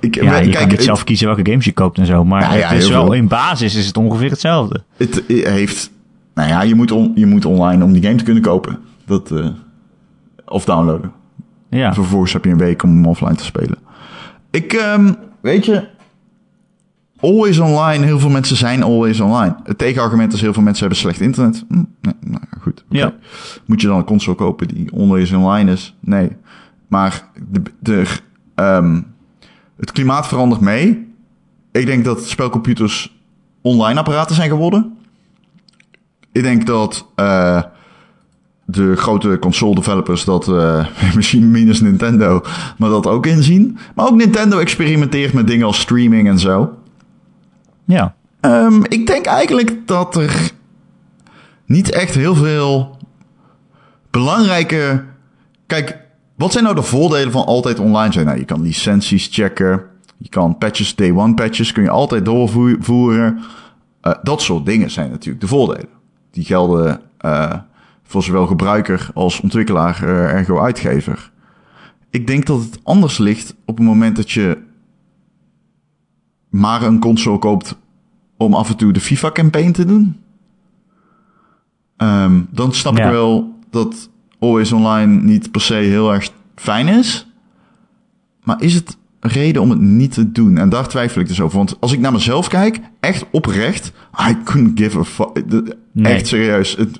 ik, ja je kijk, kan het- zelf kiezen welke games je koopt en zo. Maar Ja, ja, het is wel, veel. in basis is het ongeveer hetzelfde. Het heeft... Nou ja, je moet, on- je moet online om die game te kunnen kopen. Dat, eh, of downloaden. Ja, Vervolgens heb je een week om hem offline te spelen. Ik, ehm, weet je, always online. Heel veel mensen zijn always online. Het tegenargument is heel veel mensen hebben slecht internet. Hm, nee, nou goed. Ja. Moet je dan een console kopen die always online is? Nee. Maar de, de, ehm, het klimaat verandert mee. Ik denk dat spelcomputers online apparaten zijn geworden. Ik denk dat eh, de grote console developers dat eh, misschien minus Nintendo, maar dat ook inzien. Maar ook Nintendo experimenteert met dingen als streaming en zo. Ja. Ehm, ik denk eigenlijk dat er niet echt heel veel belangrijke. Kijk, wat zijn nou de voordelen van altijd online zijn? Nou, je kan licenties checken. Je kan patches, day one patches, kun je altijd doorvoeren. Eh, dat soort dingen zijn natuurlijk de voordelen. Die gelden eh, voor zowel gebruiker als ontwikkelaar, eh, ergo uitgever. Ik denk dat het anders ligt op het moment dat je maar een console koopt om af en toe de FIFA-campaign te doen. Ehm, dan snap Ja. ik wel dat Always Online niet per se heel erg fijn is. Maar is het een reden om het niet te doen? En daar twijfel ik dus over. Want als ik naar mezelf kijk, echt oprecht, I couldn't give a fuck. Nee. Echt serieus. Het,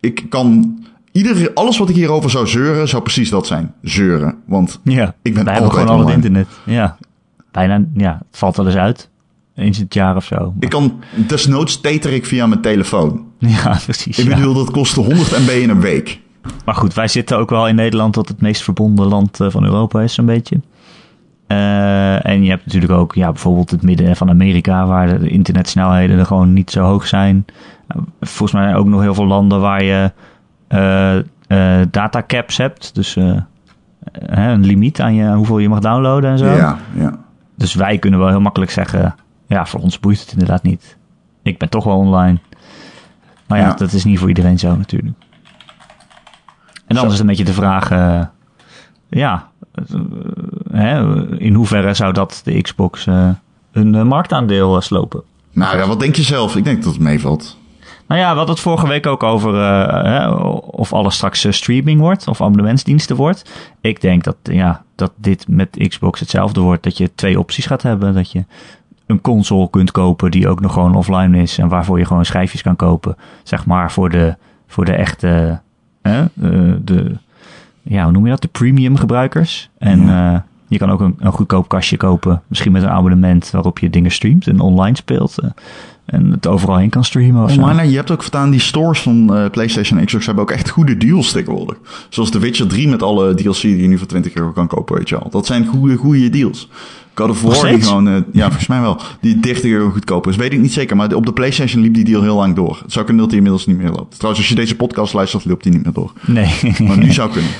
ik kan... Ieder, alles wat ik hierover zou zeuren, zou precies dat zijn. Zeuren. Want ja. Ik ben hebben altijd gewoon al het online. internet. Ja. Bijna, ja. Het valt wel eens uit. Eens in het jaar of zo. ik kan desnoods tater ik via mijn telefoon. Ja, precies. Ik ja. bedoel, dat kostte 100 MB in een week. Maar goed, wij zitten ook wel in Nederland, dat het meest verbonden land eh, van Europa is, zo'n beetje. Eh, en je hebt natuurlijk ook ja, bijvoorbeeld het midden van Amerika, waar de internetsnelheden er gewoon niet zo hoog zijn. Eh, volgens mij ook nog heel veel landen waar je eh eh, datacaps hebt. Dus een limiet aan je, hoeveel je mag downloaden en zo. Ja, ja. Dus wij kunnen wel heel makkelijk zeggen, ja, voor ons boeit het inderdaad niet. Ik ben toch wel online. Maar ja, Ja. dat is niet voor iedereen zo natuurlijk. En dan Zo. is het een beetje de vraag, eh, ja, eh, hè, in hoeverre zou dat de Xbox een eh, marktaandeel slopen? Nou ja, wat denk je zelf? Ik denk dat het meevalt. Nou ja, we hadden het vorige week ook over hè, of alles straks eh, streaming wordt of abonnementsdiensten wordt. Ik denk dat, ja, dat dit met Xbox hetzelfde wordt. Dat je twee opties gaat hebben. Dat je een console kunt kopen die ook nog gewoon offline is. En waarvoor je gewoon schijfjes kan kopen. Zeg maar voor de, voor de echte, hè, eh, de, ja, hoe noem je dat? De premium gebruikers. En Ja. eh, je kan ook een, een goedkoop kastje kopen. Misschien met een abonnement waarop je dingen streamt en online speelt. En het overal heen kan streamen of je hebt ook voortaan die stores van eh, PlayStation en Xbox hebben ook echt goede deals tegenwoordig. Zoals The Witcher 3 met alle DLC die je nu voor 20 euro kan kopen, weet je al. Dat zijn goede, goede deals. God of War die gewoon, eh, ja, volgens mij wel, die 30 euro goedkoper is. Weet ik niet zeker, maar op de PlayStation liep die deal heel lang door. Het zou kunnen dat die inmiddels niet meer loopt. Trouwens, als je deze podcast luistert, loopt die niet meer door. Nee. Maar nu zou kunnen.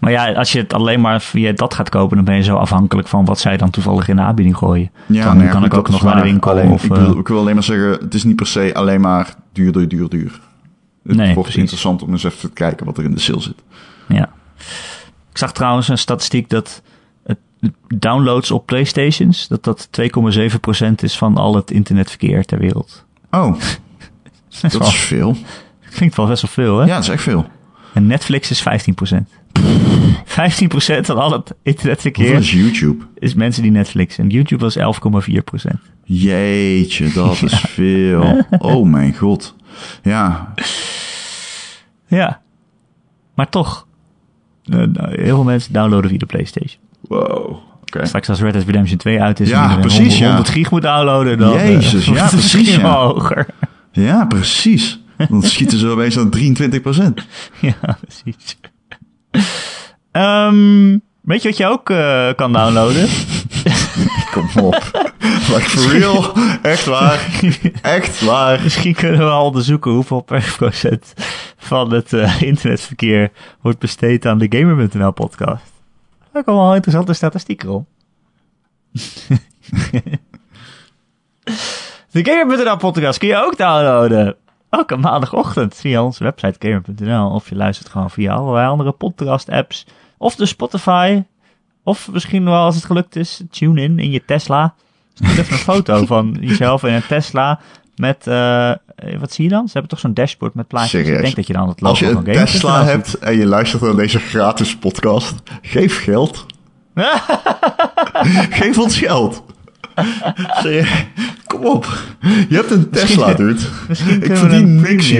Maar ja, als je het alleen maar via dat gaat kopen, dan ben je zo afhankelijk van wat zij dan toevallig in de aanbieding gooien. Ja, dan nou kan ik ook nog naar de winkel. Alleen, of, ik, eh, ik wil alleen maar zeggen, het is niet per se alleen maar duur, duur, duur, duur. Het Nee, wordt precies. interessant om eens even te kijken wat er in de sale zit. Ja. Ik zag trouwens een statistiek dat het downloads op Playstations, dat dat 2,7% is van al het internetverkeer ter wereld. Oh, Dat is dat wel- is veel. klinkt wel best wel veel, hè? Ja, dat is echt veel. En Netflix is 15%. 15% van al het internetverkeer Hoeveel is YouTube? is mensen die Netflix. En YouTube was 11,4%. Jeetje, dat is veel. Oh mijn god. Ja, Ja. Maar toch. eh, nou, heel veel mensen downloaden via de PlayStation. wow. Straks als Red Dead Redemption 2 uit is Ja, en precies, 100, ja. 100 gig moet downloaden, dan eh, Jezus, ja, wordt het precies, ja. hoger. Ja, precies. Dan schieten ze opeens aan 23% Ja, precies. Ehm, weet je wat je ook eh, kan downloaden? Kom op. Like for real. Echt waar. Echt waar. Misschien kunnen we al onderzoeken hoeveel per procent van het eh, internetverkeer wordt besteed aan de Gamer.nl podcast. Daar komen wel interessante statistieken om. de Gamer.nl podcast kun je ook downloaden. Elke maandagochtend via onze website gamer.nl. Of je luistert gewoon via allerlei andere podcast apps. Of de Spotify. Of misschien wel als het gelukt is, tune in in je Tesla. Stuur even een foto van jezelf in een Tesla met, eh, wat zie je dan? Ze hebben toch zo'n dashboard met plaatjes. Serieus? Ik denk dat je dan het logo Als je van een Tesla ziet. hebt en je luistert naar deze gratis podcast, geef geld. Geef ons geld. Kom op. Je hebt een Tesla, dude. Misschien Ik verdien een niks.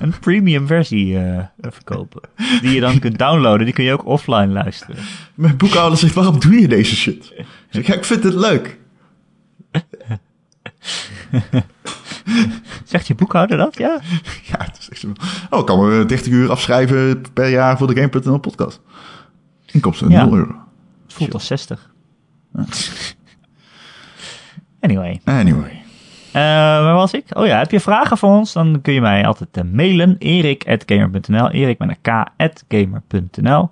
Een premium versie eh, verkopen. Die je dan kunt downloaden. Die kun je ook offline luisteren. Mijn boekhouder zegt, waarom doe je deze shit? Ik zeg, ja, ik vind het leuk. Zegt je boekhouder dat? Ja. Ja, het is echt zo. Oh, ik kan me 30 uur afschrijven per jaar voor de Game.nl podcast. Inkomsten Ja. 0 euro. Het voelt als 60. Anyway. Anyway. Eh, waar was ik? Oh ja, heb je vragen voor ons? Dan kun je mij altijd eh, mailen. erik.gamer.nl Erik met een k.gamer.nl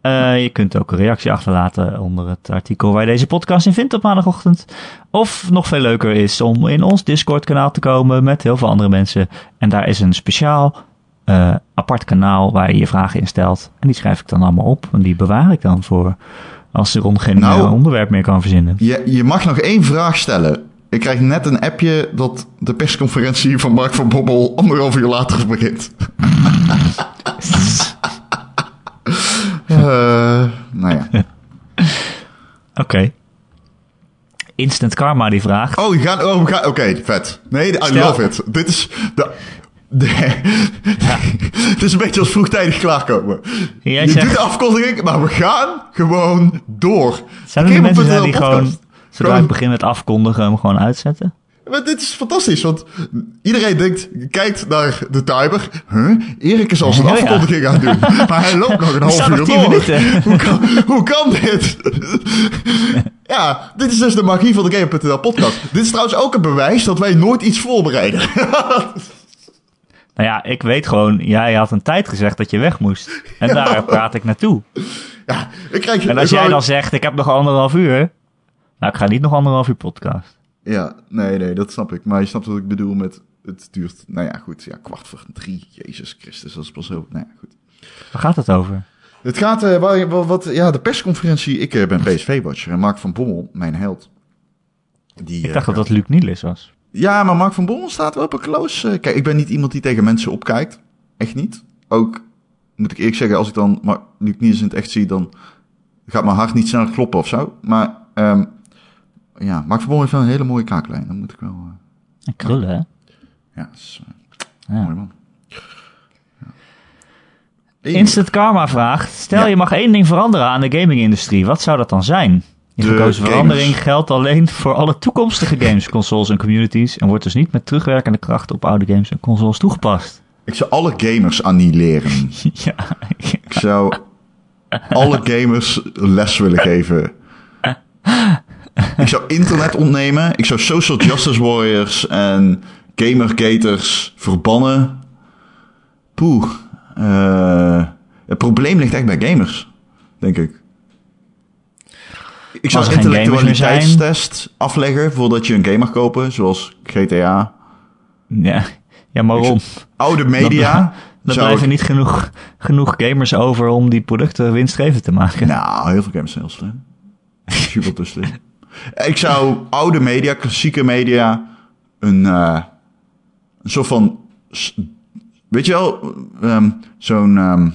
Eh, je kunt ook een reactie achterlaten onder het artikel waar je deze podcast in vindt op maandagochtend. Of nog veel leuker is om in ons Discord kanaal te komen met heel veel andere mensen. En daar is een speciaal apart kanaal waar je je vragen instelt. En die schrijf ik dan allemaal op. En die bewaar ik dan voor als er Ron geen Nou. eh, onderwerp meer kan verzinnen. Je, je mag nog één vraag stellen. Ik krijg net een appje dat de persconferentie van Mark van Bobbel anderhalf uur later begint. Eh, nou ja. Oké. Instant Karma die vraagt. Oh, je gaat. Oh. Oké, vet. Nee, I Stel- love it. Dit is. De, de, Het is een beetje als vroegtijdig klaarkomen. Jij je zegt- doet de afkondiging, maar we gaan gewoon door. Zijn er mensen die gewoon, zodra ik begin met afkondigen, hem gewoon uitzetten? Maar dit is fantastisch, want iedereen denkt, kijkt naar de timer. Huh? Erik is al zijn ja. afkondiging aan het doen. Maar hij loopt nog een half uur nog 10 door. Hoe kan, hoe kan dit? ja, dit is dus de magie van de Game.nl podcast. Dit is trouwens ook een bewijs dat wij nooit iets voorbereiden. Nou ja, ik weet gewoon, jij had een tijd gezegd dat je weg moest. En daar praat ik naartoe. ja, ik krijg En als jij dan zegt, ik heb nog anderhalf uur. Nou, ik ga niet nog anderhalf uur podcast. Ja, nee, nee, dat snap ik. Maar je snapt wat ik bedoel met, het duurt, nou ja, goed, ja, kwart voor drie. Jezus Christus, dat is pas zo, nou ja, goed. Waar gaat het over? Het gaat, eh, waar, wat, wat, ja, de persconferentie. Ik eh, ben PSV-watcher en Mark van Bommel, mijn held. Die, Ik dacht dat dat Luc Nielis was. Ja, maar Mark van Bommel staat wel op een close. eh, kijk, ik ben niet iemand die tegen mensen opkijkt. Echt niet. Ook, moet ik eerlijk zeggen, als ik dan Mar- Luc Niels in het echt zie, dan gaat mijn hart niet snel kloppen of zo. Maar, ehm, ja, Mark van Bommel heeft wel een hele mooie kaaklijn. Dat moet ik wel, En krullen, hè? ja, dat is eh, Ja. mooi man. Instant Karma vraagt, stel Ja. je mag één ding veranderen aan de gaming-industrie. Wat zou dat dan zijn? De gekozen verandering geldt alleen voor alle toekomstige games, consoles en communities en wordt dus niet met terugwerkende kracht op oude games en consoles toegepast. Ik zou alle gamers annihileren. ja, Ik zou alle gamers les willen geven. Ik zou internet ontnemen. Ik zou social justice warriors en gamergaters verbannen. Poeh. Eh, het probleem ligt echt bij gamers, denk ik. Ik zou een er gamers intellectualiteitstest afleggen voordat je een game mag kopen, zoals GTA. ja, ja maar waarom? Oude media. Zou blijven niet genoeg, genoeg gamers over om die producten winstgevend te maken. Nou, heel veel games zijn heel slim. Super te slim. Ik zou oude media, klassieke media, een, eh, een soort van... Weet je wel, ehm, zo'n ehm,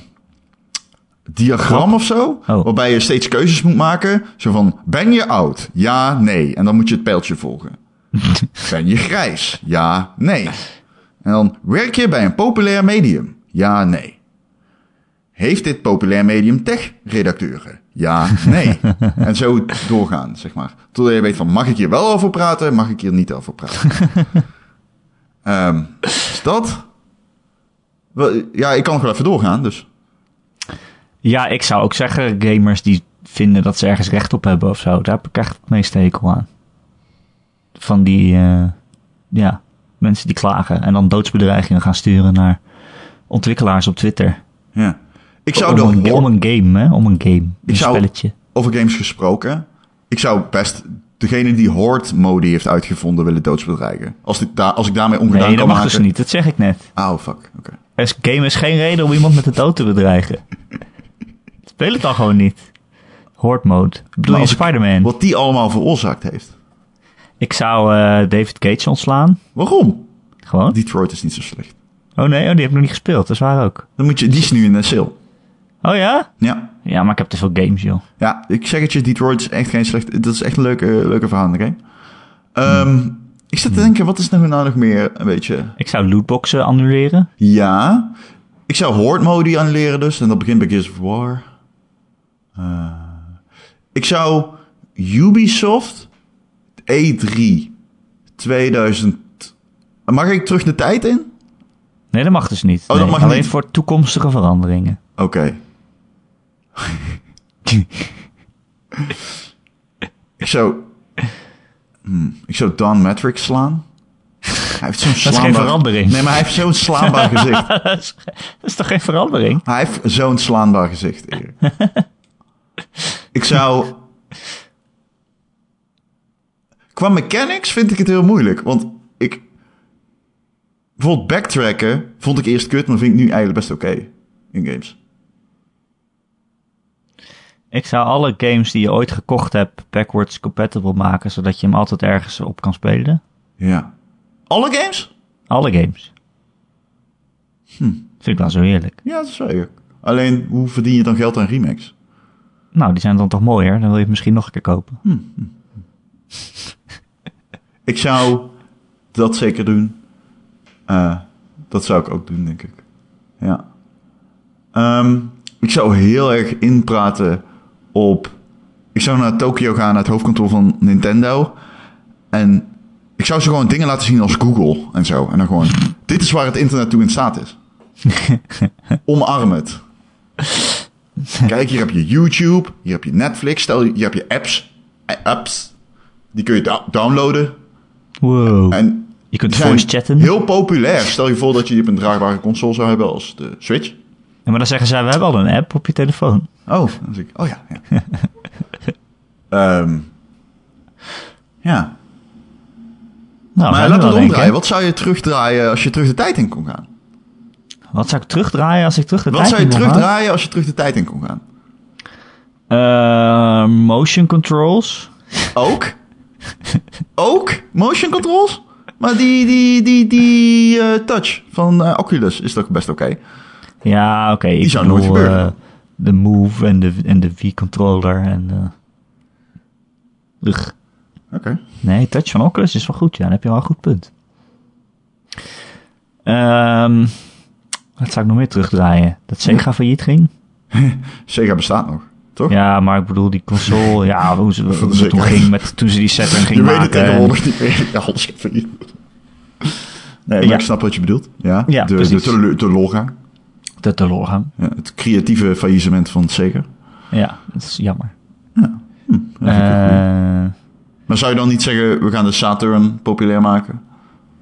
diagram of zo, Oh. waarbij je steeds keuzes moet maken. Zo van, ben je oud? Ja, nee. En dan moet je het pijltje volgen. ben je grijs? Ja, nee. En dan, werk je bij een populair medium? Ja, nee. Heeft dit populair medium tech-redacteuren? Ja, nee. en zo doorgaan, zeg maar. Totdat je weet van, mag ik hier wel over praten? Mag ik hier niet over praten? Ehm is dat? Ja, ik kan gewoon even doorgaan, dus... Ja, ik zou ook zeggen, gamers die vinden dat ze ergens recht op hebben of zo, daar heb ik echt het meeste hekel aan. Van die, eh, ja, mensen die klagen en dan doodsbedreigingen gaan sturen naar ontwikkelaars op Twitter. Ja. Ik zou om, een, om een game, hè? Om een game. Een Ik zou- spelletje. over games gesproken. Ik zou best degene die Horde mode heeft uitgevonden willen doodsbedreigen. Als, daar als ik daarmee ongedaan Nee, dat kan mag maken. dus niet. Dat zeg ik net. Oh, fuck. Oké. Is, game is geen reden om iemand met de dood te bedreigen. Speel het dan gewoon niet. Horde mode. Bedoel je ik- Spider-Man? Wat die allemaal veroorzaakt heeft. Ik zou eh, David Cage ontslaan. Waarom? Gewoon. Detroit is niet zo slecht. Oh nee, oh, die heb ik nog niet gespeeld. Dat is waar ook. Dan moet je, die is nu in de sale. Oh ja? Ja. Ja, maar ik heb te veel games, joh. Ja, ik zeg het je, Detroit is echt geen slecht... Dat is echt een leuke, leuke verhaal? Ehm, Ik zit te denken, wat is nou, nou nog meer een beetje... Ik zou lootboxen annuleren. Ja. Ik zou Horde mode annuleren dus. En dat begint bij Gears of War. Eh, ik zou Ubisoft E3 2000... Mag ik terug de tijd in? Nee, dat mag dus niet. Oh, dat mag alleen niet. voor toekomstige veranderingen. Oké. ik zou... Hmm, ik zou Don Matrix slaan. Hij heeft zo'n Dat is geen verandering. Nee, maar hij heeft zo'n slaanbaar gezicht. dat, is, dat is toch geen verandering? Hij heeft zo'n slaanbaar gezicht, Erik. Ik zou... Qua mechanics vind ik het heel moeilijk. Want ik... Bijvoorbeeld backtracken vond ik eerst kut, maar vind ik nu eigenlijk best oké in games. Ik zou alle games die je ooit gekocht hebt backwards compatible maken, zodat je hem altijd ergens op kan spelen. Ja. Alle games? Alle games. Hm. Vind ik wel zo heerlijk. Ja, dat is wel eerlijk. Alleen, hoe verdien je dan geld aan remakes? Nou, die zijn dan toch mooier? Dan wil je het misschien nog een keer kopen. Ik zou dat zeker doen. Eh, dat zou ik ook doen, denk ik. Ja. Ehm, ik zou heel erg inpraten op... Ik zou naar Tokio gaan, naar het hoofdkantoor van Nintendo. En ik zou ze gewoon dingen laten zien als Google en zo. En dan gewoon... Dit is waar het internet toe in staat is. Omarm het. Kijk, hier heb je YouTube. Hier heb je Netflix. Stel, hier heb je apps. eh, Apps. Die kun je da- downloaden. Wow. En Je kunt voice chatten. Heel populair. Stel je voor dat je die op een draagbare console zou hebben als de Switch. Ja, maar dan zeggen zij, we hebben al een app op je telefoon. Oh, dan zeg ik, oh ja. Ja. Ehm, ja. Nou, maar laten we het omdraaien. Wat zou je terugdraaien als je terug de tijd in kon gaan? Wat zou ik terugdraaien als ik terug de Wat tijd zou je in kon gaan? terugdraaien als je terug de tijd in kon gaan? Eh, motion controls. Ook? Ook? Motion controls? Maar die, die, die, die eh, touch van eh, Oculus is toch best oké? Ja, oké. ik zou nooit bedoel, gebeuren. eh, de Move en de, en de V-controller en... eh ugh. Oké. Nee, touch van Oculus is wel goed, ja. Dan heb je wel een goed punt. Ehm, wat zou ik nog meer terugdraaien? Dat Sega failliet ging? Sega bestaat nog. Toch? Ja, maar ik bedoel die console, ja, hoe ze de hoe het toen ging met toen ze die Saturn Je ging weet het maken. en- tegenwoordig niet meer. Ja, alles niet. Nee, maar Ja. ik snap wat je bedoelt. Ja, Ja, de, de, precies. tele- teleurgang. De teleurgang. Ja, het creatieve faillissement van Sega. Ja, dat is jammer. Ja, goed. Eh, Maar zou je dan niet zeggen, we gaan de Saturn populair maken?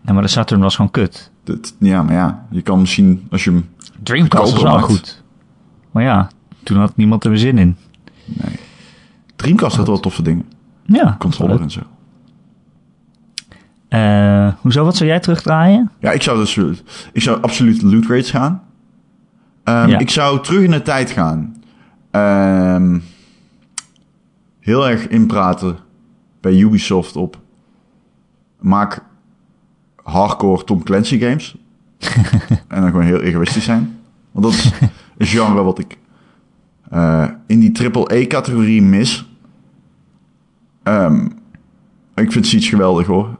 nee, maar de Saturn was gewoon kut. Dat, ja, maar ja, je kan misschien, als je hem... Dreamcast was wel goed. Maar ja, toen had niemand er zin in. Nee. Dreamcast had wel toffe dingen. Ja. Controller en zo. Eh, hoezo, wat zou jij terugdraaien? Ja, ik zou dus... Ik zou absoluut loot rates gaan. Ja. Ik zou terug in de tijd gaan. Ehm, heel erg inpraten bij Ubisoft op... Maak hardcore Tom Clancy games. en dan gewoon heel egoïstisch zijn. Want dat is een genre wat ik eh, in die triple-E-categorie mis. Ehm, ik vind Siege geweldig hoor.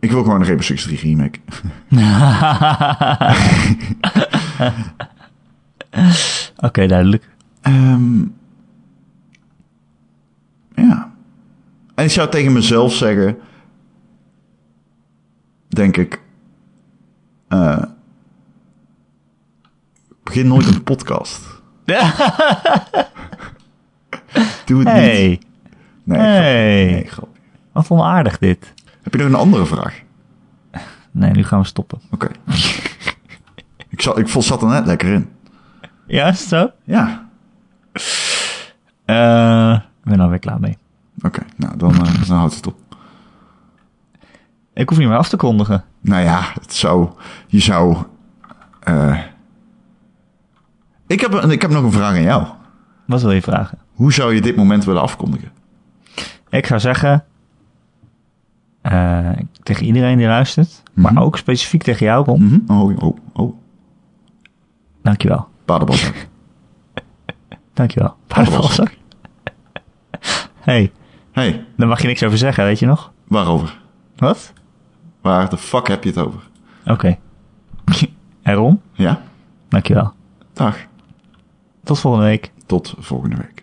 Ik wil gewoon een Rainbow Six 3 remake. Oké, duidelijk. Ehm, ja. En ik zou tegen mezelf zeggen, denk ik, eh, begin nooit een podcast. Doe het niet. Hey, Nee, hey. grap- nee, grapje. wat onaardig dit. Heb je nog een andere vraag? Nee, nu gaan we stoppen. Oké. ik, zat, ik vol- zat er net lekker in. Ja, is het zo? Ja. Eh, ik ben alweer klaar mee. Oké, nou dan, eh, dan houdt het op. Ik hoef niet meer af te kondigen. Nou ja, het zou. Je zou. eh, ik, heb, een- ik heb nog een vraag aan jou. Wat wil je vragen? Hoe zou je dit moment willen afkondigen? Ik zou zeggen, eh, tegen iedereen die luistert, maar Mhm. ook specifiek tegen jou, Ron, Mhm. Oh, oh, oh. dankjewel. Paardenbalzak. Dankjewel. Paardenbalzak. hey, hey, daar mag je niks over zeggen, weet je nog? waarover? Wat? Waar de fuck heb je het over? Oké. en Ron, Ja? dankjewel. Dag. Tot volgende week. Tot volgende week.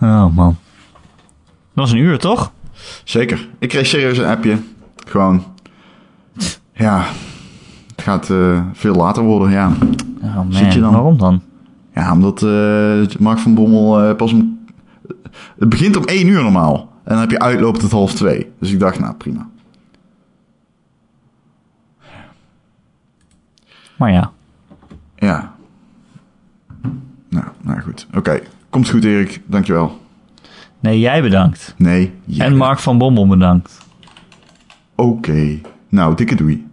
Oh man. Dat was een uur, toch? Zeker. Ik kreeg serieus een appje. Gewoon. Ja. Het gaat eh, veel later worden, ja. Oh man, Zit je dan? waarom dan? Ja, omdat eh Mark van Bommel eh, pas om... Het begint om één uur normaal. En dan heb je uitloop tot half twee. Dus ik dacht, nou prima. Maar ja. Ja. Nou, nou goed. Oké. Komt goed, Erik. Dankjewel. Nee, jij bedankt. Nee. jij En Mark van Bommel bedankt. Oké. Nou, dikke doei.